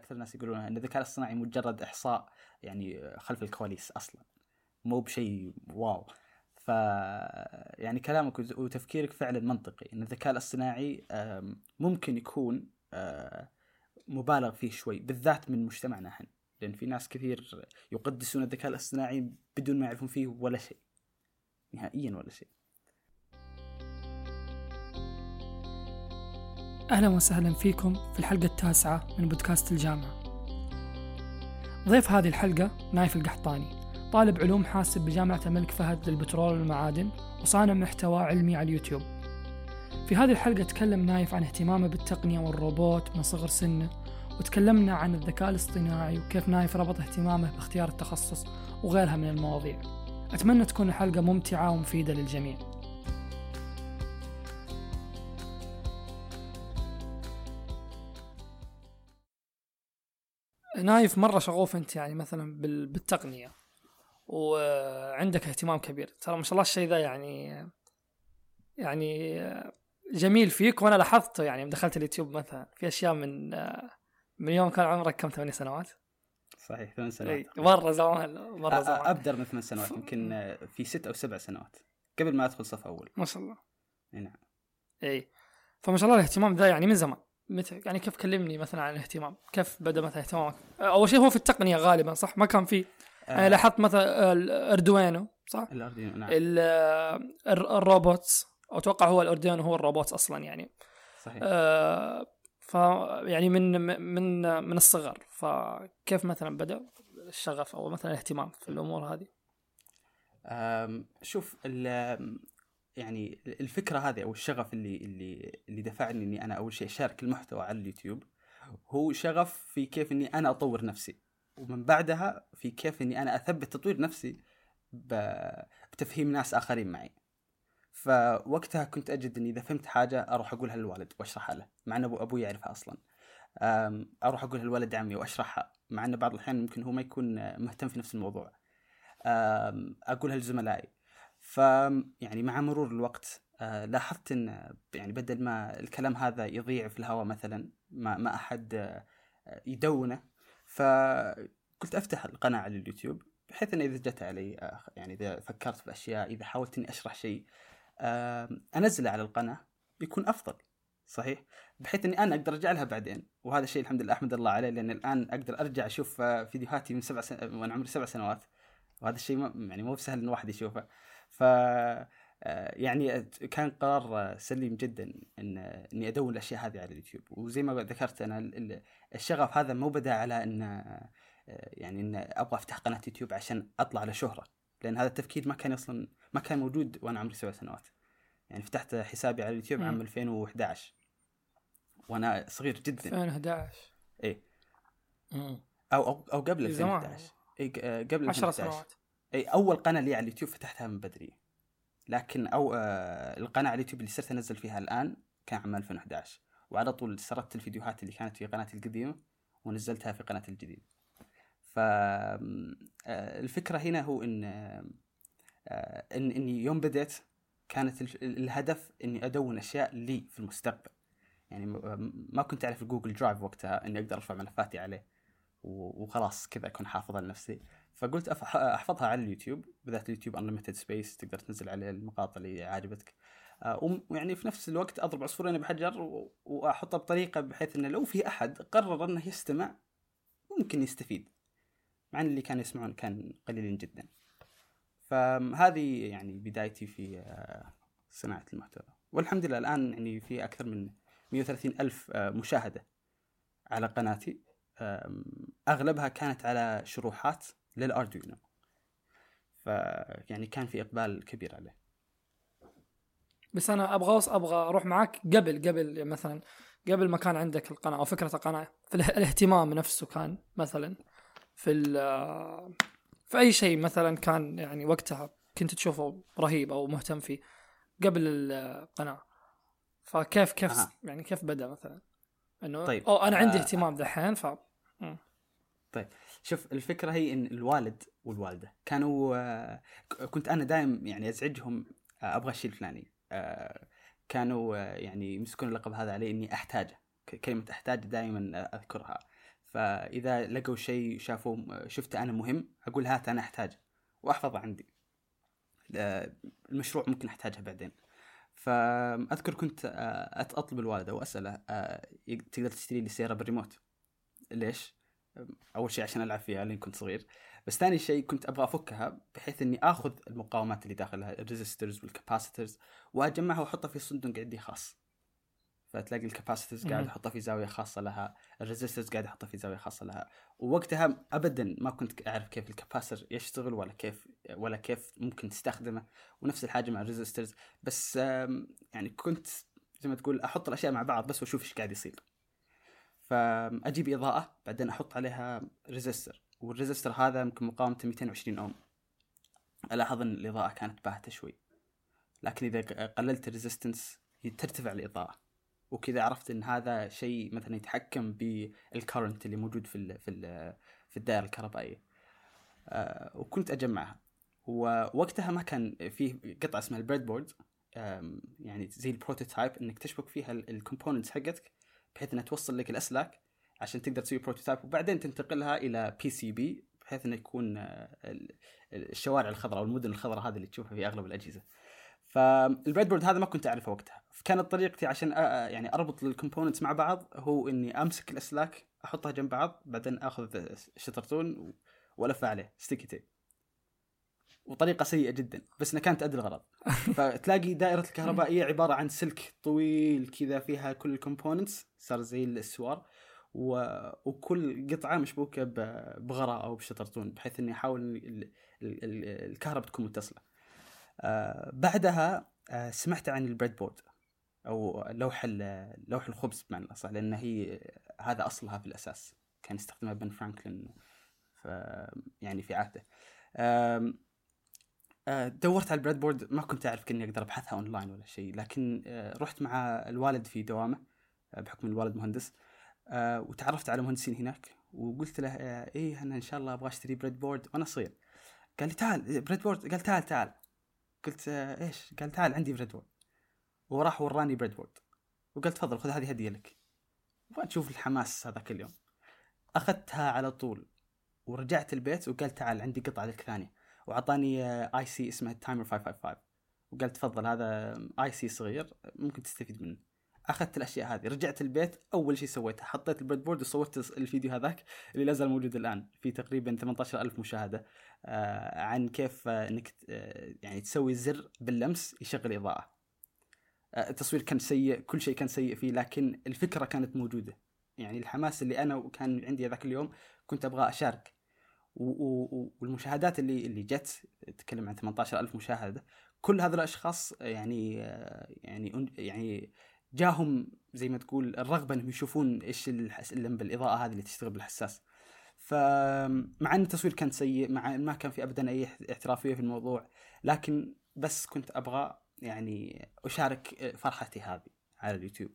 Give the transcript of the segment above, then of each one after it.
أكثر الناس يقولون إن الذكاء الاصطناعي مجرد إحصاء يعني خلف الكواليس أصلا مو بشيء واو. ف يعني كلامك وتفكيرك فعلا منطقي إن الذكاء الاصطناعي ممكن يكون مبالغ فيه شوي بالذات من مجتمعنا إحنا. لأن في ناس كثير يقدسون الذكاء الاصطناعي بدون ما يعرفون فيه ولا شيء. نهائيا ولا شيء. أهلا وسهلا فيكم في الحلقة التاسعة من بودكاست الجامعة. ضيف هذه الحلقة نايف القحطاني طالب علوم حاسب بجامعة الملك فهد للبترول والمعادن وصانع محتوى علمي على اليوتيوب. في هذه الحلقة تكلم نايف عن اهتمامه بالتقنية والروبوت من صغر سنه وتكلمنا عن الذكاء الاصطناعي وكيف نايف ربط اهتمامه باختيار التخصص وغيرها من المواضيع. أتمنى تكون الحلقة ممتعة ومفيدة للجميع. نايف مرة شغوف أنت يعني مثلا بالتقنية وعندك اهتمام كبير. ترى ما شاء الله الشيء ذا يعني يعني جميل فيك وأنا لاحظته يعني دخلت اليوتيوب مثلا. في أشياء من من يوم كان عمرك كم؟ ثمانية سنوات؟ صحيح ثمان سنوات. مرة زمان مرة زمان. أبدر من ثمان سنوات يمكن في ست أو سبع سنوات قبل ما أدخل صف أول. ما شاء الله. إي نعم. إي. فما شاء الله الاهتمام ذا يعني من زمان. متى؟ يعني كيف كلمني مثلا عن الاهتمام؟ كيف بدأ مثلا اهتمامك؟ أول شيء هو في التقنية غالبا صح؟ ما كان في. آه. أنا لاحظت مثلا ال Arduino صح؟ ال Arduino نعم. ال robots. أتوقع هو ال Arduino هو الروبوت أصلا يعني. صحيح. آه ف يعني من من من الصغر. فكيف مثلا بدأ الشغف أو مثلا الاهتمام في الأمور هذه؟ شوف يعني الفكرة هذه أو الشغف اللي اللي اللي دفعني إني أنا أول شيء أشارك المحتوى على اليوتيوب هو شغف في كيف إني أنا أطور نفسي. ومن بعدها في كيف إني أنا أثبت تطوير نفسي بتفهيم ناس آخرين معي. فوقتها كنت أجد إني إذا فهمت حاجة أروح أقولها للوالد وأشرحها له مع ان أبو أبوي يعرفها أصلا. أروح أقولها لولد عمي وأشرحها مع ان بعض الأحيان ممكن هو ما يكون مهتم في نفس الموضوع. أقولها لزملائي. ف يعني مع مرور الوقت آه لاحظت إن يعني بدل ما الكلام هذا يضيع في الهواء مثلا ما ما أحد آه يدونه فقلت أفتح القناة على اليوتيوب بحيث انه إذا جت علي آه يعني إذا فكرت في الاشياء إذا حاولت إني أشرح شيء انزله على القناة بيكون أفضل صحيح؟ بحيث إني أنا أقدر أرجع لها بعدين وهذا الشيء الحمد لله أحمد الله عليه لأن الآن أقدر أرجع أشوف فيديوهاتي من سبع سن... وأنا عمري سبع سنوات وهذا الشيء يعني مو بسهل إن الواحد يشوفه. ف آه، يعني كان قرار سليم جدا ان إني أدون الأشياء هذه على اليوتيوب. وزي ما ذكرت أنا الشغف هذا مو بدأ على إن آه، يعني إن أبغى أفتح قناة يوتيوب عشان أطلع على شهرة. لأن هذا التفكير ما كان أصلا ما كان موجود وأنا عمري سبع سنوات. يعني فتحت حسابي على اليوتيوب عام 2011 وأنا صغير جدا. 2011 اي أو أو أو قبل 2011 اي قبل 10 سنوات. إي أول قناة لي على اليوتيوب فتحتها من بدري. لكن أو آه القناة على اليوتيوب اللي صرت أنزل فيها الآن كان عام 2011 وعلى طول سردت الفيديوهات اللي كانت في قناتي القديمة ونزلتها في قناتي الجديدة. فالفكرة آه، هنا هو إن آه، إن اني يوم بديت كانت الهدف إني أدون أشياء لي في المستقبل. يعني ما كنت أعرف ال Google Drive وقتها إني أقدر أرفع ملفاتي عليه وخلاص كذا أكون حافظها لنفسي فقلت أحفظها على اليوتيوب بالذات اليوتيوب unlimited space تقدر تنزل عليه المقاطع اللي عاجبتك. آه، ويعني في نفس الوقت أضرب عصفورين بحجر وأحطها بطريقة بحيث انه لو في أحد قرر إنه يستمع ممكن يستفيد مع إن اللي كانوا يسمعون كان قليلين جدا. فهذه يعني بدايتي في آه، صناعة المحتوى. والحمد لله الآن يعني في أكثر من 130 ألف آه، مشاهدة على قناتي. أغلبها كانت على شروحات للأردوينو فيعني كان في إقبال كبير عليه. بس أنا أبغى أبغى أروح معك قبل قبل مثلا قبل ما كان عندك القناة أو فكرة القناة. في الاهتمام نفسه كان مثلا في في أي شيء مثلا كان يعني وقتها كنت تشوفه رهيب أو مهتم فيه قبل القناة. فكيف كيف أه. يعني كيف بدأ مثلا؟ إنه طيب أو أنا عندي آه اهتمام دحين ف طيب. شوف الفكرة هي إن الوالد والوالدة كانوا آه كنت أنا دائم يعني أزعجهم آه أبغى الشيء الفلاني. آه كانوا يعني يمسكون اللقب هذا علي إني أحتاجه كلمة احتاج دائما أذكرها. فإذا لقوا شيء شافوه شفته أنا مهم أقول هات أنا أحتاجه وأحفظه عندي. المشروع ممكن احتاجها بعدين. فأذكر كنت أطلب الوالدة وأسأله تقدر تشتري لي سيارة بالريموت ليش؟ أول شيء عشان ألعب فيها لين كنت صغير. بس ثاني شيء كنت أبغى أفكها بحيث إني آخذ المقاومات اللي داخلها ال resistors وال capacitors وأجمعها وأحطها في صندوق عندي خاص. فتلاقي ال capacitors قاعد أحطها في زاوية خاصة لها ال resistors قاعد أحطها في زاوية خاصة لها. ووقتها ابدا ما كنت أعرف كيف ال capacitor يشتغل ولا كيف ولا كيف ممكن تستخدمه. ونفس الحاجة مع ال resistors بس يعني كنت زي ما تقول أحط الأشياء مع بعض بس وأشوف إيش قاعد يصير. فأجيب إضاءة بعدين أحط عليها resistor وال resistor هذا يمكن مقاومته 220 أوم. ألاحظ إن الإضاءة كانت باهتة شوي. لكن إذا قللت ال resistance ترتفع الإضاءة. وكذا عرفت إن هذا شيء مثلا يتحكم بال current اللي موجود في ال في ال في الدائرة الكهربائية. أه وكنت أجمعها. ووقتها ما كان في قطعة اسمها ال breadboard يعني زي ال prototype إنك تشبك فيها ال components حقتك. بحيث إنها توصل لك الأسلاك عشان تقدر تسوي prototype وبعدين تنتقلها إلى PCB بحيث إنه يكون آه، الشرائح الخضراء أو المدن الخضراء هذه اللي تشوفها في أغلب الأجهزة. فال breadboard هذا ما كنت أعرفه وقتها. فكانت طريقتي عشان يعني أربط ال components مع بعض هو إني أمسك الأسلاك أحطها جنب بعض بعدين آخذ شطرطون وألف عليه sticky tape وطريقة سيئة جدا بس إنها كانت تؤدي الغرض فتلاقي دائرة الكهربائية عبارة عن سلك طويل كذا فيها كل ال components صار زي السوار و... وكل قطعة مشبوكة بغراء أو بشطرطون بحيث إني أحاول ال... ال... الكهرباء تكون متصلة. آه بعدها آه سمعت عن ال breadboard أو لوح لوح الخبز بمعنى الأصح لأن هي هذا أصلها في الأساس كان يستخدمها بن فرانكلين ف يعني في عهده. آه دورت على ال breadboard ما كنت أعرف إني أقدر أبحثها أونلاين ولا شيء لكن آه، رحت مع الوالد في دوامه بحكم الوالد مهندس. وتعرفت على مهندسين هناك وقلت له إيه أنا إن شاء الله أبغى أشتري breadboard وأنا صغير. قال لي تعال breadboard قال تعال تعال. قلت آه، إيش؟ قال تعال عندي بريد بورد وراح وراني breadboard وقال تفضل خذ هذه هدية لك. تشوف الحماس هذاك اليوم. أخذتها على طول. ورجعت البيت وقال تعال عندي قطعة لك ثانية. وأعطاني IC اسمه timer 555 وقال تفضل هذا IC صغير ممكن تستفيد منه. أخذت الأشياء هذه رجعت البيت أول شيء سويته حطيت ال breadboard وصورت الفيديو هذاك اللي لا زال موجود الآن في تقريبا 18000 مشاهدة. آه عن كيف آه إنك آه يعني تسوي زر باللمس يشغل إضاءة. آه التصوير كان سيء كل شيء كان سيء فيه لكن الفكرة كانت موجودة. يعني الحماس اللي أنا كان عندي ذاك اليوم كنت أبغى أشارك. والمشاهدات اللي اللي جت تتكلم عن 18000 مشاهدة كل هذول الأشخاص يعني آه، يعني يعني جاهم زي ما تقول الرغبة إنهم يشوفون إيش اللمبه الاضاءه هذه اللي تشتغل بالحساس. فمع إن التصوير كان سيء مع ما كان في ابدا أي احترافية في الموضوع لكن بس كنت أبغى يعني أشارك فرحتي هذه على اليوتيوب.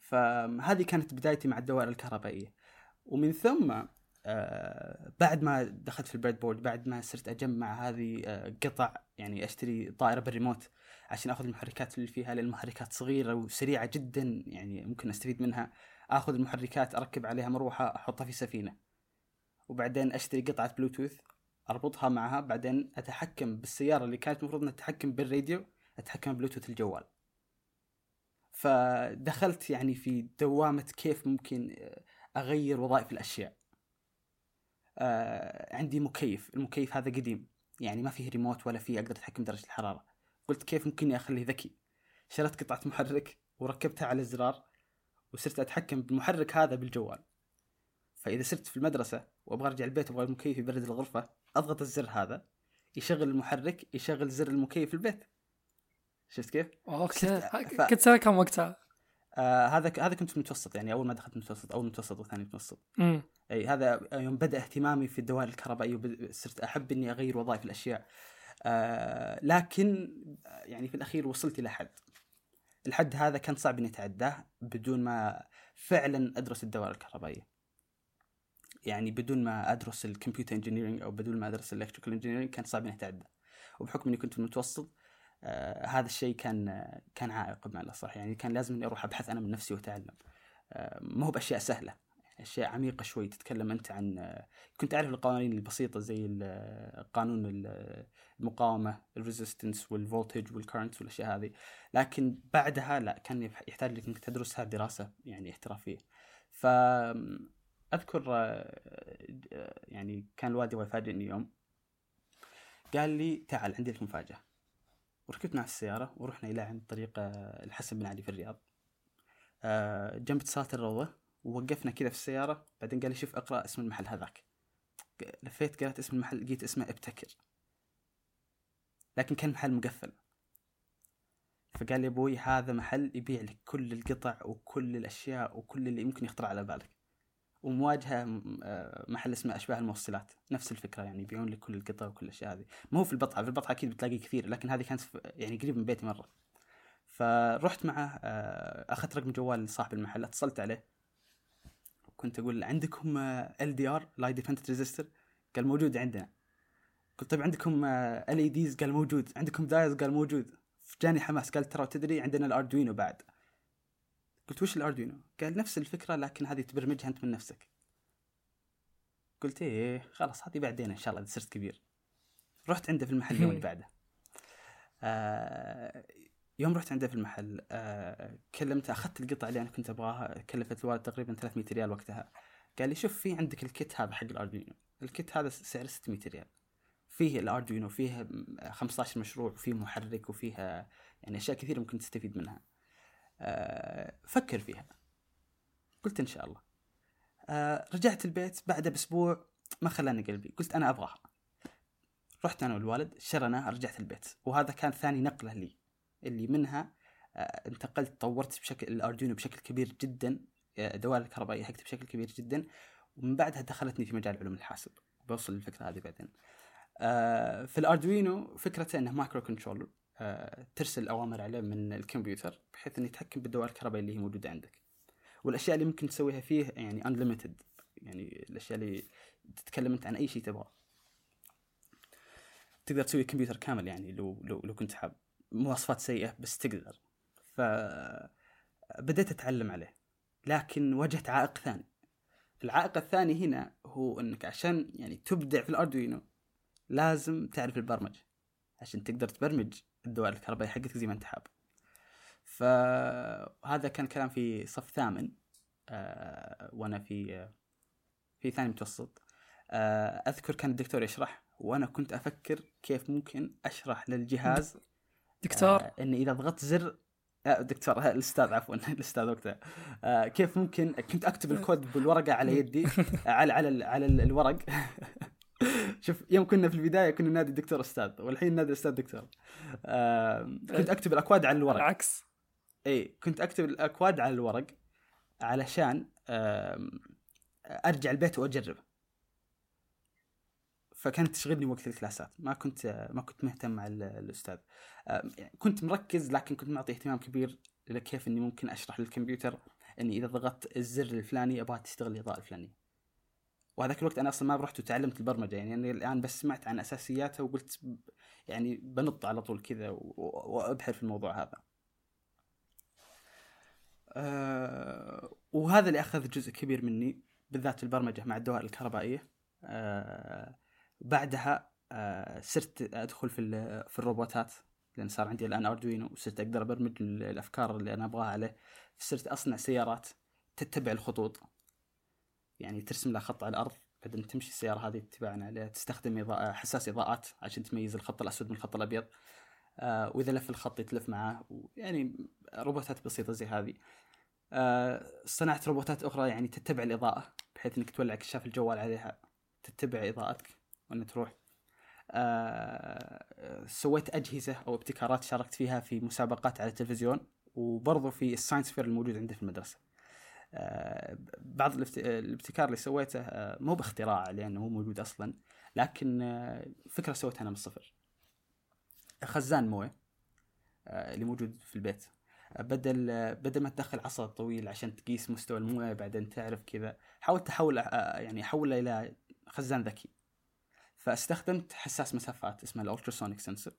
فهذه كانت بدايتي مع الدوائر الكهربائية. ومن ثم آه، بعد ما دخلت في ال breadboard بعد ما صرت أجمع هذه آه، قطع يعني أشتري طائرة بالريموت عشان آخذ المحركات اللي فيها لأن المحركات صغيرة وسريعة جدا يعني ممكن أستفيد منها. آخذ المحركات أركب عليها مروحة أحطها في سفينة. وبعدين أشتري قطعة بلوتوث أربطها معها. بعدين أتحكم بالسيارة اللي كانت المفروض إنها تتحكم بالراديو أتحكم بلوتوث الجوال. فدخلت يعني في دوامة كيف ممكن أغير وظائف الأشياء. آه عندي مكيف. المكيف هذا قديم يعني ما فيه ريموت ولا فيه أقدر أتحكم درجة الحرارة. قلت كيف ممكن اخليه ذكي؟ شريت قطعة محرك وركبتها على الزرار وصرت أتحكم بالمحرك هذا بالجوال. فإذا صرت في المدرسة وأبغى أرجع البيت وأبغى المكيف يبرد الغرفة أضغط الزر هذا يشغل المحرك يشغل زر المكيف في البيت. شفت كيف؟ أوكي. ف... كنت سنه كم وقتها؟ آه هذا هذا كنت في المتوسط يعني أول ما دخلت المتوسط أول متوسط وثاني متوسط. امم أي هذا يوم بدأ اهتمامي في الدوائر الكهربائية صرت أحب إني أغير وظائف الأشياء. آه لكن يعني في الأخير وصلت إلى حد. الحد هذا كان صعب إني أتعداه بدون ما فعلا أدرس الدوائر الكهربائية. يعني بدون ما أدرس ال computer engineering أو بدون ما أدرس ال electrical engineering كان صعب إني أتعدى. وبحكم إني كنت في المتوسط آه هذا الشيء كان كان عائق بمعنى الأصح. يعني كان لازم إني أروح أبحث أنا من نفسي وأتعلم. آه ما هو بأشياء سهلة. أشياء عميقة شوي تتكلم أنت عن كنت أعرف القوانين البسيطة زي قانون ال- المقاومة ال resistance وال voltage وال current والأشياء هذه. لكن بعدها لا كان يح- يحتاج لك إنك تدرسها دراسة يعني احترافية. ف أذكر يعني كان الوالد يبغى يفاجئني يوم قال لي تعال عندي لك مفاجأة. وركبت معه السيارة ورحنا إلى عند طريق الحسن بن علي في الرياض. آه، جنب اتصالات الروضه ووقفنا كذا في السيارة بعدين قال لي شوف اقرأ اسم المحل هذاك. لفيت قرأت اسم المحل لقيت اسمه ابتكر. لكن كان محل مقفل. فقال لي أبوي هذا محل يبيع لك كل القطع وكل الأشياء وكل اللي يمكن يخطر على بالك. ومواجهة آه، محل اسمه أشباه الموصلات. نفس الفكرة يعني يبيعون لك كل القطع وكل الأشياء هذه. ما هو في البطحه في البطحه أكيد بتلاقي كثير لكن هذه كانت يعني قريب من بيتي مرة. فرحت معه آه، أخذت رقم جوال صاحب المحل اتصلت عليه. كنت أقول عندكم LDR light dependent resistor قال موجود عندنا. قلت طيب عندكم LEDs قال موجود. عندكم diodes؟ قال موجود. جاني حماس. قال ترى تدري عندنا ال Arduino بعد. قلت وش ال Arduino قال نفس الفكرة لكن هذه تبرمجها أنت من نفسك. قلت إيه خلاص هذه بعدين إن شاء الله إذا صرت كبير. رحت عنده في المحل اللي بعده. آه يوم رحت عنده في المحل آه كلمته أخذت القطعة اللي أنا كنت أبغاها كلفت الوالد تقريبا 300 ريال وقتها. قال لي شوف في عندك ال kit هذا حق ال Arduino. ال kit هذا سعره 600 ريال. فيه ال Arduino فيه م- 15 مشروع وفيه محرك وفيه آه، يعني أشياء كثيرة ممكن تستفيد منها. آه فكر فيها. قلت إن شاء الله. آه رجعت البيت بعدها بأسبوع ما خلاني قلبي. قلت أنا أبغاها. رحت أنا والوالد شرناها رجعت البيت. وهذا كان ثاني نقلة لي. اللي منها آه انتقلت طورت بشكل ال Arduino بشكل كبير جدا آه، دوائر الكهربائية حقتي بشكل كبير جدا ومن بعدها دخلتني في مجال علوم الحاسب. بوصل للفكرة هذه بعدين. آه في ال Arduino فكرته إنه microcontroller آه ترسل أوامر عليه من الكمبيوتر بحيث إنه يتحكم بالدوائر الكهربائية اللي هي موجودة عندك. والأشياء اللي ممكن تسويها فيه يعني unlimited يعني الأشياء اللي تتكلم أنت عن أي شيء تبغاه. تقدر تسوي كمبيوتر كامل يعني لو لو لو كنت حاب. مواصفات سيئة بس تقدر. ف بديت أتعلم عليه. لكن واجهت عائق ثاني. العائق الثاني هنا هو إنك عشان يعني تبدع في الاردوينو لازم تعرف البرمجه عشان تقدر تبرمج الدوائر الكهربائية حقتك زي ما أنت حاب. فهذا كان كلام في صف ثامن. آه وأنا في آه في ثاني متوسط. آه أذكر كان الدكتور يشرح وأنا كنت أفكر كيف ممكن أشرح للجهاز دكتور؟ آه ان إذا ضغطت زر آه دكتور آه، الأستاذ عفوا الأستاذ وقتها آه كيف ممكن كنت أكتب الكود بالورقة على يدي آه، على على ال- على ال- الورق. شوف يوم كنا في البداية كنا نادي الدكتور أستاذ والحين نادي الاستاذ دكتور. آه كنت أكتب الأكواد على الورق. العكس. إي كنت أكتب الأكواد على الورق علشان آم، أرجع البيت وأجرب. فكانت تشغلني وقت الكلاسات. ما كنت ما كنت مهتم مع ال- الأستاذ. يعني كنت مركز لكن كنت معطي اهتمام كبير لكيف إني ممكن أشرح للكمبيوتر إني إذا ضغطت الزر الفلاني أبغى تشتغل الإضاءة الفلانية. وهذاك الوقت أنا أصلا ما رحت وتعلمت البرمجة. يعني أنا الآن بس سمعت عن اساسياتها وقلت يعني بنط على طول كذا وأبحر في الموضوع هذا. آه، وهذا اللي أخذ جزء كبير مني بالذات البرمجة مع الدوائر الكهربائية. آه، بعدها آه، صرت أدخل في في الروبوتات لأن صار عندي الآن أردوينو وصرت أقدر أبرمج ال- الأفكار اللي أنا أبغاها عليه صرت أصنع سيارات تتبع الخطوط. يعني ترسم لها خط على الأرض بعدين تمشي السيارة هذه تباعا عليها تستخدم إضاءة حساس إضاءات عشان تميز الخط الأسود من الخط الأبيض. آه وإذا لف الخط يتلف معاه يعني روبوتات بسيطة زي هذه. آه صنعت روبوتات أخرى يعني تتبع الإضاءة بحيث إنك تولع كشاف الجوال عليها تتبع إضاءتك. وانها تروح. آه سويت أجهزة أو ابتكارات شاركت فيها في مسابقات على التلفزيون وبرضو في ال science fair الموجود عندي في المدرسة. آه، بعض الابت- الابتكار اللي سويته آه، مو باختراع لأنه مو موجود أصلا لكن آه، فكرة سويتها أنا من الصفر. خزان موية آه، اللي موجود في البيت. آه، بدل آه، بدل ما تدخل عصا طويل عشان تقيس مستوى الموية بعدين تعرف كذا حاولت أحول يعني احوله إلى خزان ذكي. فاستخدمت حساس مسافات اسمه ال ultrasonic sensor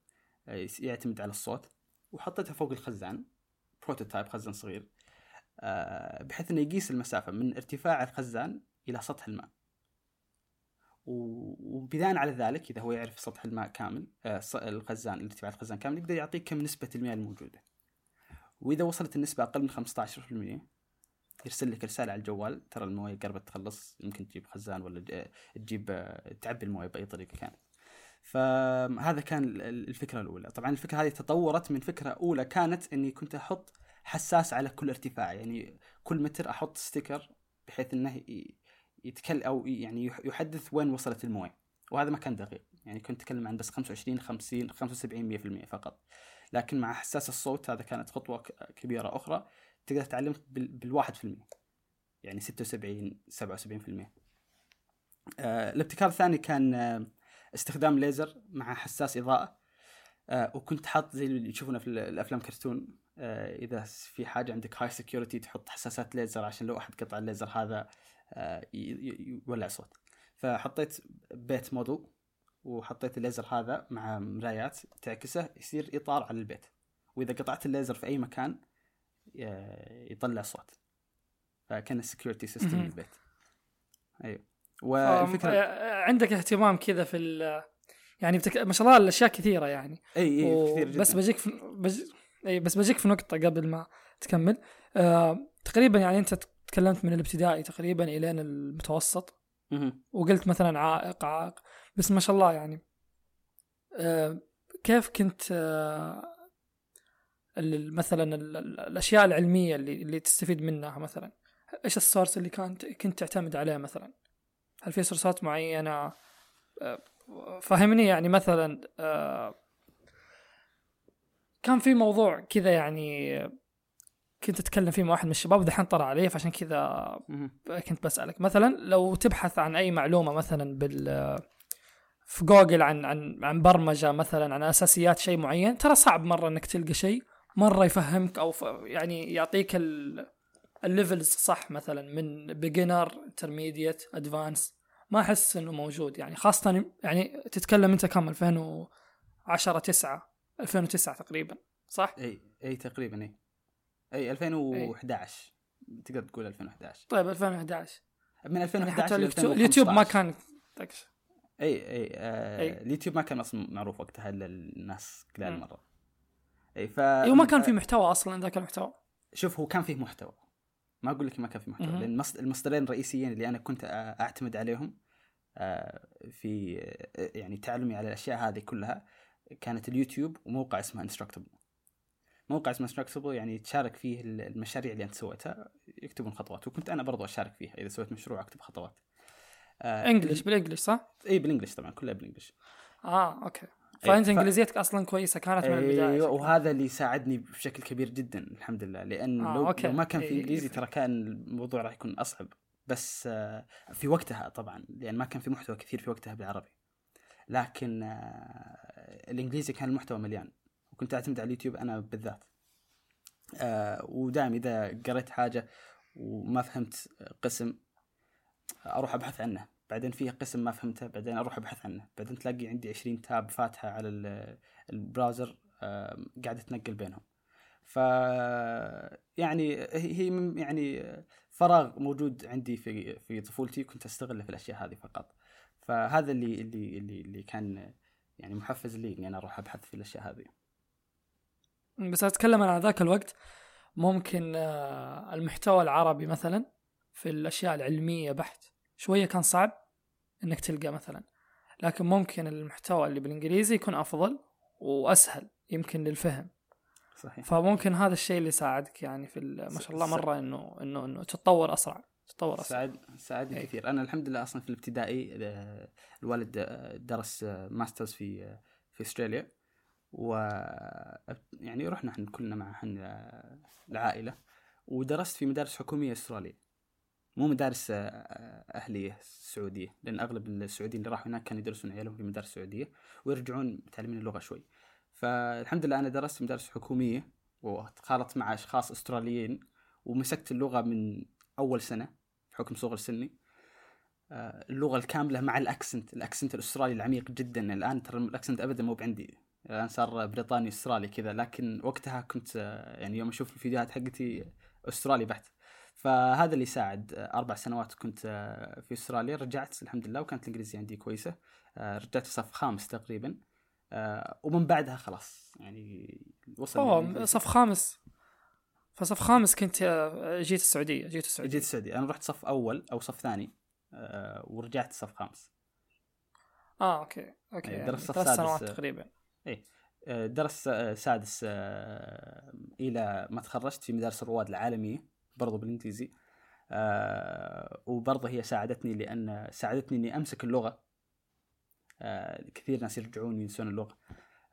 يعتمد على الصوت وحطيتها فوق الخزان prototype خزان صغير آه، بحيث إنه يقيس المسافة من ارتفاع الخزان إلى سطح الماء. وبناء على ذلك إذا هو يعرف سطح الماء كامل آه، الخزان ارتفاع الخزان كامل يقدر يعطيك كم نسبة المياه الموجودة. وإذا وصلت النسبة أقل من 15% يرسل لك رسالة على الجوال. ترى الموية قربت تخلص يمكن تجيب خزان ولا تجيب تعبي الموية بأي طريقة كانت فهذا كان ال- ال- الفكرة الأولى. طبعا الفكرة هذه تطورت من فكرة أولى كانت إني كنت أحط حساس على كل ارتفاع. يعني كل متر أحط ستيكر بحيث إنه ي- يتكلم أو يعني يح- يحدث وين وصلت الموية. وهذا ما كان دقيق. يعني كنت أتكلم عن بس 25 50 75 100% فقط. لكن مع حساس الصوت هذا كانت خطوة كبيرة أخرى. تقدر تعلمك بال- بالواحد في المية. يعني 76 77% آه الابتكار الثاني كان آه استخدام ليزر مع حساس إضاءة. آه وكنت حاط زي اللي تشوفونه في ال- الأفلام كرتون. إذا في حاجة عندك high security تحط حساسات ليزر عشان لو أحد قطع الليزر هذا يولع صوت. فحطيت بيت موديل وحطيت الليزر هذا مع مرايات تعكسه يصير إطار على البيت. وإذا قطعت الليزر في أي مكان يطلع صوت. فكان ال security system مهم. للبيت. أيوه. والفكرة عندك اهتمام كذا في ال يعني بتك... ما شاء الله الأشياء كثيرة يعني. أي أي و- كثير جدا. بس بجيك في بج... أي بس بجيك في نقطة قبل ما تكمل. آه... تقريبا يعني أنت تكلمت من الابتدائي تقريبا الين المتوسط. وقلت مثلا عائق عائق. بس ما شاء الله يعني. آه... كيف كنت آه... مثلا ال- ال- الأشياء العلمية اللي اللي تستفيد منها مثلا. إيش السورس اللي كانت كنت تعتمد عليه مثلا؟ هل في سورسات معينة؟ آه، فهمني يعني مثلا آه، كان في موضوع كذا يعني كنت أتكلم فيه مع واحد من الشباب ودحين طلع عليه فعشان كذا. كنت بسألك. مثلا لو تبحث عن أي معلومة مثلا بال في جوجل عن عن عن برمجة مثلا عن أساسيات شيء معين ترى صعب مرة إنك تلقى شيء. مرة يفهمك أو يعني يعطيك ال الـ levels صح مثلا من beginner intermediate advanced ما أحس إنه موجود يعني خاصة يعني تتكلم أنت كم 2010 9 2009 تقريبا صح؟ إي إي تقريبا إي إي 2011 تقدر تقول 2011 طيب 2011 من يعني 2011 حتى ل اليوتيوب, ما 2015. كان أي أي آه أي. اليوتيوب ما كان أصلا معروف وقتها قليل مم. مرة اي ف أيوه ما كان في محتوى أصلا ذاك المحتوى شوف هو كان فيه محتوى. ما أقول لك ما كان فيه محتوى. لأن المص- المصدرين الرئيسيين اللي أنا كنت أعتمد عليهم آه، في يعني تعلمي على الأشياء هذه كلها كانت اليوتيوب وموقع اسمه Instructables موقع اسمه Instructables يعني تشارك فيه ال- المشاريع اللي أنت سويتها يكتبون خطوات. وكنت أنا برضو أشارك فيها إذا سويت مشروع أكتب خطوات. آه، English بال English صح؟ اي بال English طبعا كلها بال English آه okay. فانت ف- إنجليزيتك أصلا كويسة كانت من البداية أيوه. وهذا اللي ساعدني بشكل كبير جدا الحمد لله لأن آه، لو, أوكي. لو ما كان في إيه، إنجليزي إيه. ترى كان الموضوع راح يكون أصعب بس آه، في وقتها طبعا لأن ما كان في محتوى كثير في وقتها بالعربي لكن آه، الإنجليزي كان المحتوى مليان وكنت أعتمد على اليوتيوب أنا بالذات آه، ودائما إذا قريت حاجة وما فهمت قسم أروح أبحث عنه بعدين فيه قسم ما فهمته بعدين أروح أبحث عنه. بعدين تلاقي عندي 20 تاب فاتحة على ال- البراوزر آم، قاعدة تنقل بينهم. ف يعني هي يعني فراغ موجود عندي في في طفولتي كنت أستغله في الأشياء هذه فقط. فهذا اللي اللي اللي, اللي كان يعني محفز لي إني أنا أروح أبحث في الأشياء هذه. بس أتكلم عن ذاك الوقت. ممكن آه، المحتوى العربي مثلا في الأشياء العلمية بحت. شوية كان صعب إنك تلقى مثلا لكن ممكن المحتوى اللي بالإنجليزي يكون أفضل وأسهل يمكن للفهم. صحيح. فممكن هذا الشيء اللي ساعدك يعني في ما شاء الله مرة إنه إنه إنه تتطور أسرع تتطور أسرع. ساعد ساعدني إيه. كثير. أنا الحمد لله أصلا في الابتدائي آه، الوالد آه، درس آه، ماسترز في آه، في أستراليا. و يعني رحنا إحنا كلنا مع آه، العائلة. ودرست في مدارس حكومية أسترالية. مو مدارس آه، آه، أهلية سعودية لأن أغلب السعوديين اللي راحوا هناك كانوا يدرسون عيالهم في مدارس سعودية ويرجعون متعلمين اللغة شوي. فالحمد لله أنا درست مدارس حكومية وتخالطت مع أشخاص أستراليين ومسكت اللغة من أول سنة بحكم صغر سني. آه، اللغة الكاملة مع ال accent ال accent الأسترالي العميق جدا. الآن ترى ال accent ابدا مو بعندي. الآن صار بريطاني أسترالي كذا لكن وقتها كنت يعني يوم أشوف الفيديوهات حقتي أسترالي بحت. فهذا اللي ساعد. آه، أربع سنوات كنت آه، في أستراليا رجعت الحمد لله وكانت الإنجليزية عندي كويسة. آه، رجعت في صف خامس تقريبا. ومن بعدها خلاص يعني وصل أوه صف خامس. فصف خامس كنت جيت السعودية جيت السعودية. جيت السعودية. أنا رحت صف أول أو صف ثاني ورجعت صف خامس. آه okay okay إيه، يعني درست ثلاث سنوات. تقريبا. آه، درست سادس إلى ما تخرجت في مدارس الرواد العالمية. برضو بالإنجليزي. آه، وبرضه هي ساعدتني لأن ساعدتني إني أمسك اللغة. آه، كثير ناس يرجعون ينسون اللغة.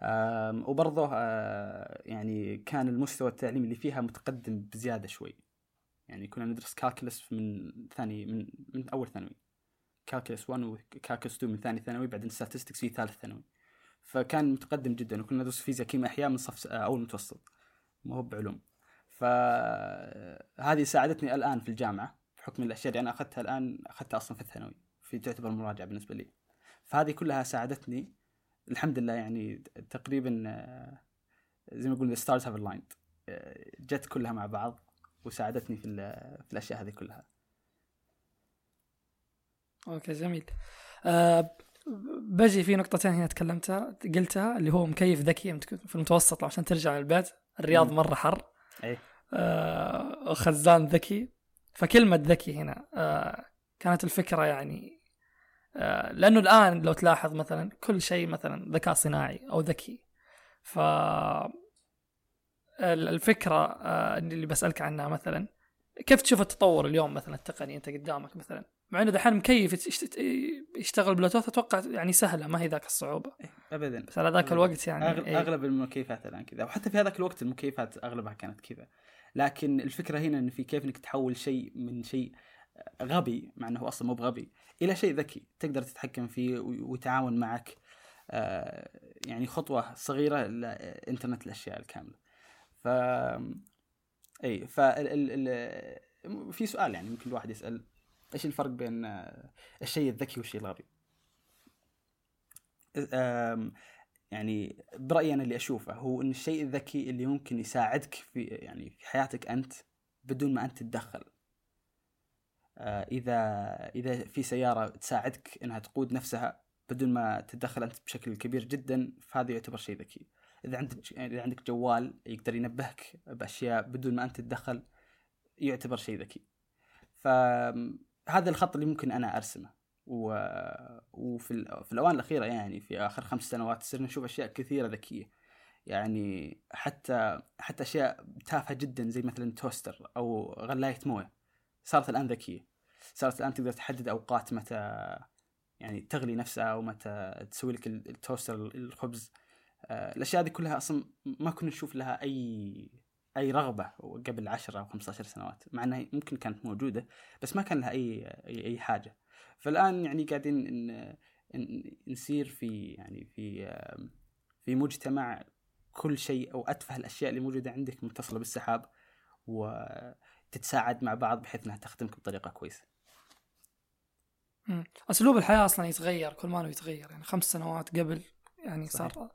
آم، وبرضه آه، يعني كان المستوى التعليمي اللي فيها متقدم بزيادة شوي. يعني كنا ندرس calculus من ثاني من من أول ثانوي. calculus 1 و calculus 2 من ثاني ثانوي بعدين statistics في ثالث ثانوي. فكان متقدم جدا وكنا ندرس فيزياء كيمياء أحياء من صف س- أول متوسط. ما هو بعلوم. فهذه ساعدتني الآن في الجامعة بحكم الأشياء اللي أنا أخذتها الآن أخذتها أصلا في الثانوي في تعتبر مراجعة بالنسبة لي. فهذه كلها ساعدتني الحمد لله يعني تقريبا آه، زي ما يقولون stars have aligned. آه، جت كلها مع بعض وساعدتني في في الأشياء هذه كلها. أوكي جميل. آه بجي في نقطتين هنا تكلمتها قلتها اللي هو مكيف ذكي في المتوسط عشان ترجع للبيت. الرياض. مرة حر. اي آه وخزان ذكي. فكلمة ذكي هنا آه كانت الفكرة يعني آه لأنه الآن لو تلاحظ مثلا كل شيء مثلا ذكاء صناعي أو ذكي. ف ال- الفكرة آه اللي بسألك عنها مثلا كيف تشوف التطور اليوم مثلا التقني أنت قدامك مثلا؟ مع إنه دحين مكيف يشت- يشتغل بلوتوث أتوقع يعني سهلة ما هي ذاك الصعوبة. ابدا. بس على ذاك الوقت يعني أغل... إيه. أغلب المكيفات الآن كذا وحتى في هذاك الوقت المكيفات أغلبها كانت كذا. لكن الفكرة هنا إن في كيف إنك تحول شيء من شيء غبي مع إنه هو أصلا مو بغبي إلى شيء ذكي تقدر تتحكم فيه ويتعاون معك آه، يعني خطوة صغيرة لانترنت الأشياء الكاملة. ف اي ف ال... ال... في سؤال يعني ممكن الواحد يسأل. إيش الفرق بين آه، الشيء الذكي والشيء الغبي؟ يعني برأيي أنا اللي أشوفه هو إن الشيء الذكي اللي ممكن يساعدك في يعني في حياتك أنت بدون ما أنت تتدخل. آه، إذا إذا في سيارة تساعدك إنها تقود نفسها بدون ما تتدخل أنت بشكل كبير جدا فهذا يعتبر شيء ذكي. إذا عندك إذا عندك جوال يقدر ينبهك بأشياء بدون ما أنت تتدخل يعتبر شيء ذكي. فهذا الخط اللي ممكن أنا أرسمه. و... وفي. في الأوان الأخيرة يعني في آخر خمس سنوات صرنا نشوف أشياء كثيرة ذكية. يعني حتى حتى أشياء تافهة جدا زي مثلا توستر أو غلاية موية. صارت الآن ذكية. صارت الآن تقدر تحدد أوقات متى يعني تغلي نفسها أو متى تسوي لك ال- التوستر الخبز. آه، الأشياء هذه كلها أصلا ما كنا نشوف لها أي أي رغبة قبل 10 أو 15 سنوات مع إنها ممكن كانت موجودة بس ما كان لها أي أي, أي حاجة فالآن يعني قاعدين إن إن نسير في يعني في في مجتمع كل شيء أو أتفه الأشياء اللي موجودة عندك متصلة بالسحاب وتتساعد مع بعض بحيث إنها تخدمك بطريقة كويسة. أسلوب الحياة أصلا يتغير كل ما يتغير يعني خمس سنوات قبل يعني صحيح. صار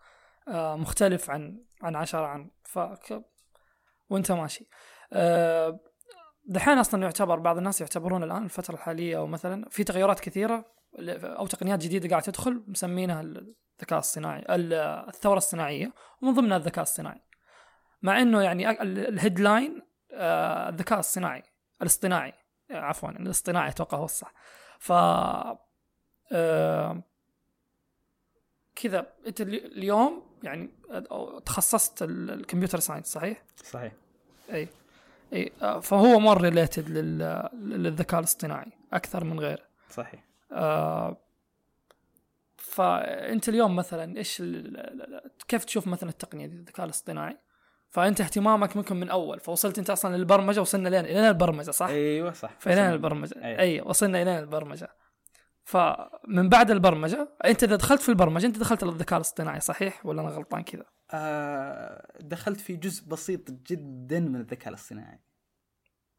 آه مختلف عن عن عشرة عن وانت ماشي. آه دحين أصلا يعتبر بعض الناس يعتبرون الآن الفترة الحالية أو مثلا في تغيرات كثيرة أو تقنيات جديدة قاعدة تدخل مسمينها الذكاء الصناعي ال- الثورة الصناعية ومن ضمنها الذكاء الصناعي. مع إنه يعني الهيدلاين آه الذكاء الصناعي الاصطناعي عفوا الاصطناعي أتوقع هو الصح. ف آه، كذا أنت الي- اليوم يعني تخصصت ال- ال computer science صحيح؟ صحيح. إي إي آه، فهو more related للذكاء الاصطناعي أكثر من غيره صحيح. آه، فانت اليوم مثلا إيش كيف تشوف مثلا التقنية دي الذكاء الاصطناعي فأنت اهتمامك ممكن من أول فوصلت أنت أصلا للبرمجة وصلنا لين الين البرمجة صح؟ أيوه صح. فإلين وصلنا. البرمجة أي. أي وصلنا إلين البرمجة فمن بعد البرمجة أنت إذا دخلت في البرمجة أنت دخلت للذكاء الاصطناعي صحيح ولا أنا غلطان كذا؟ آه دخلت في جزء بسيط جدا من الذكاء الاصطناعي.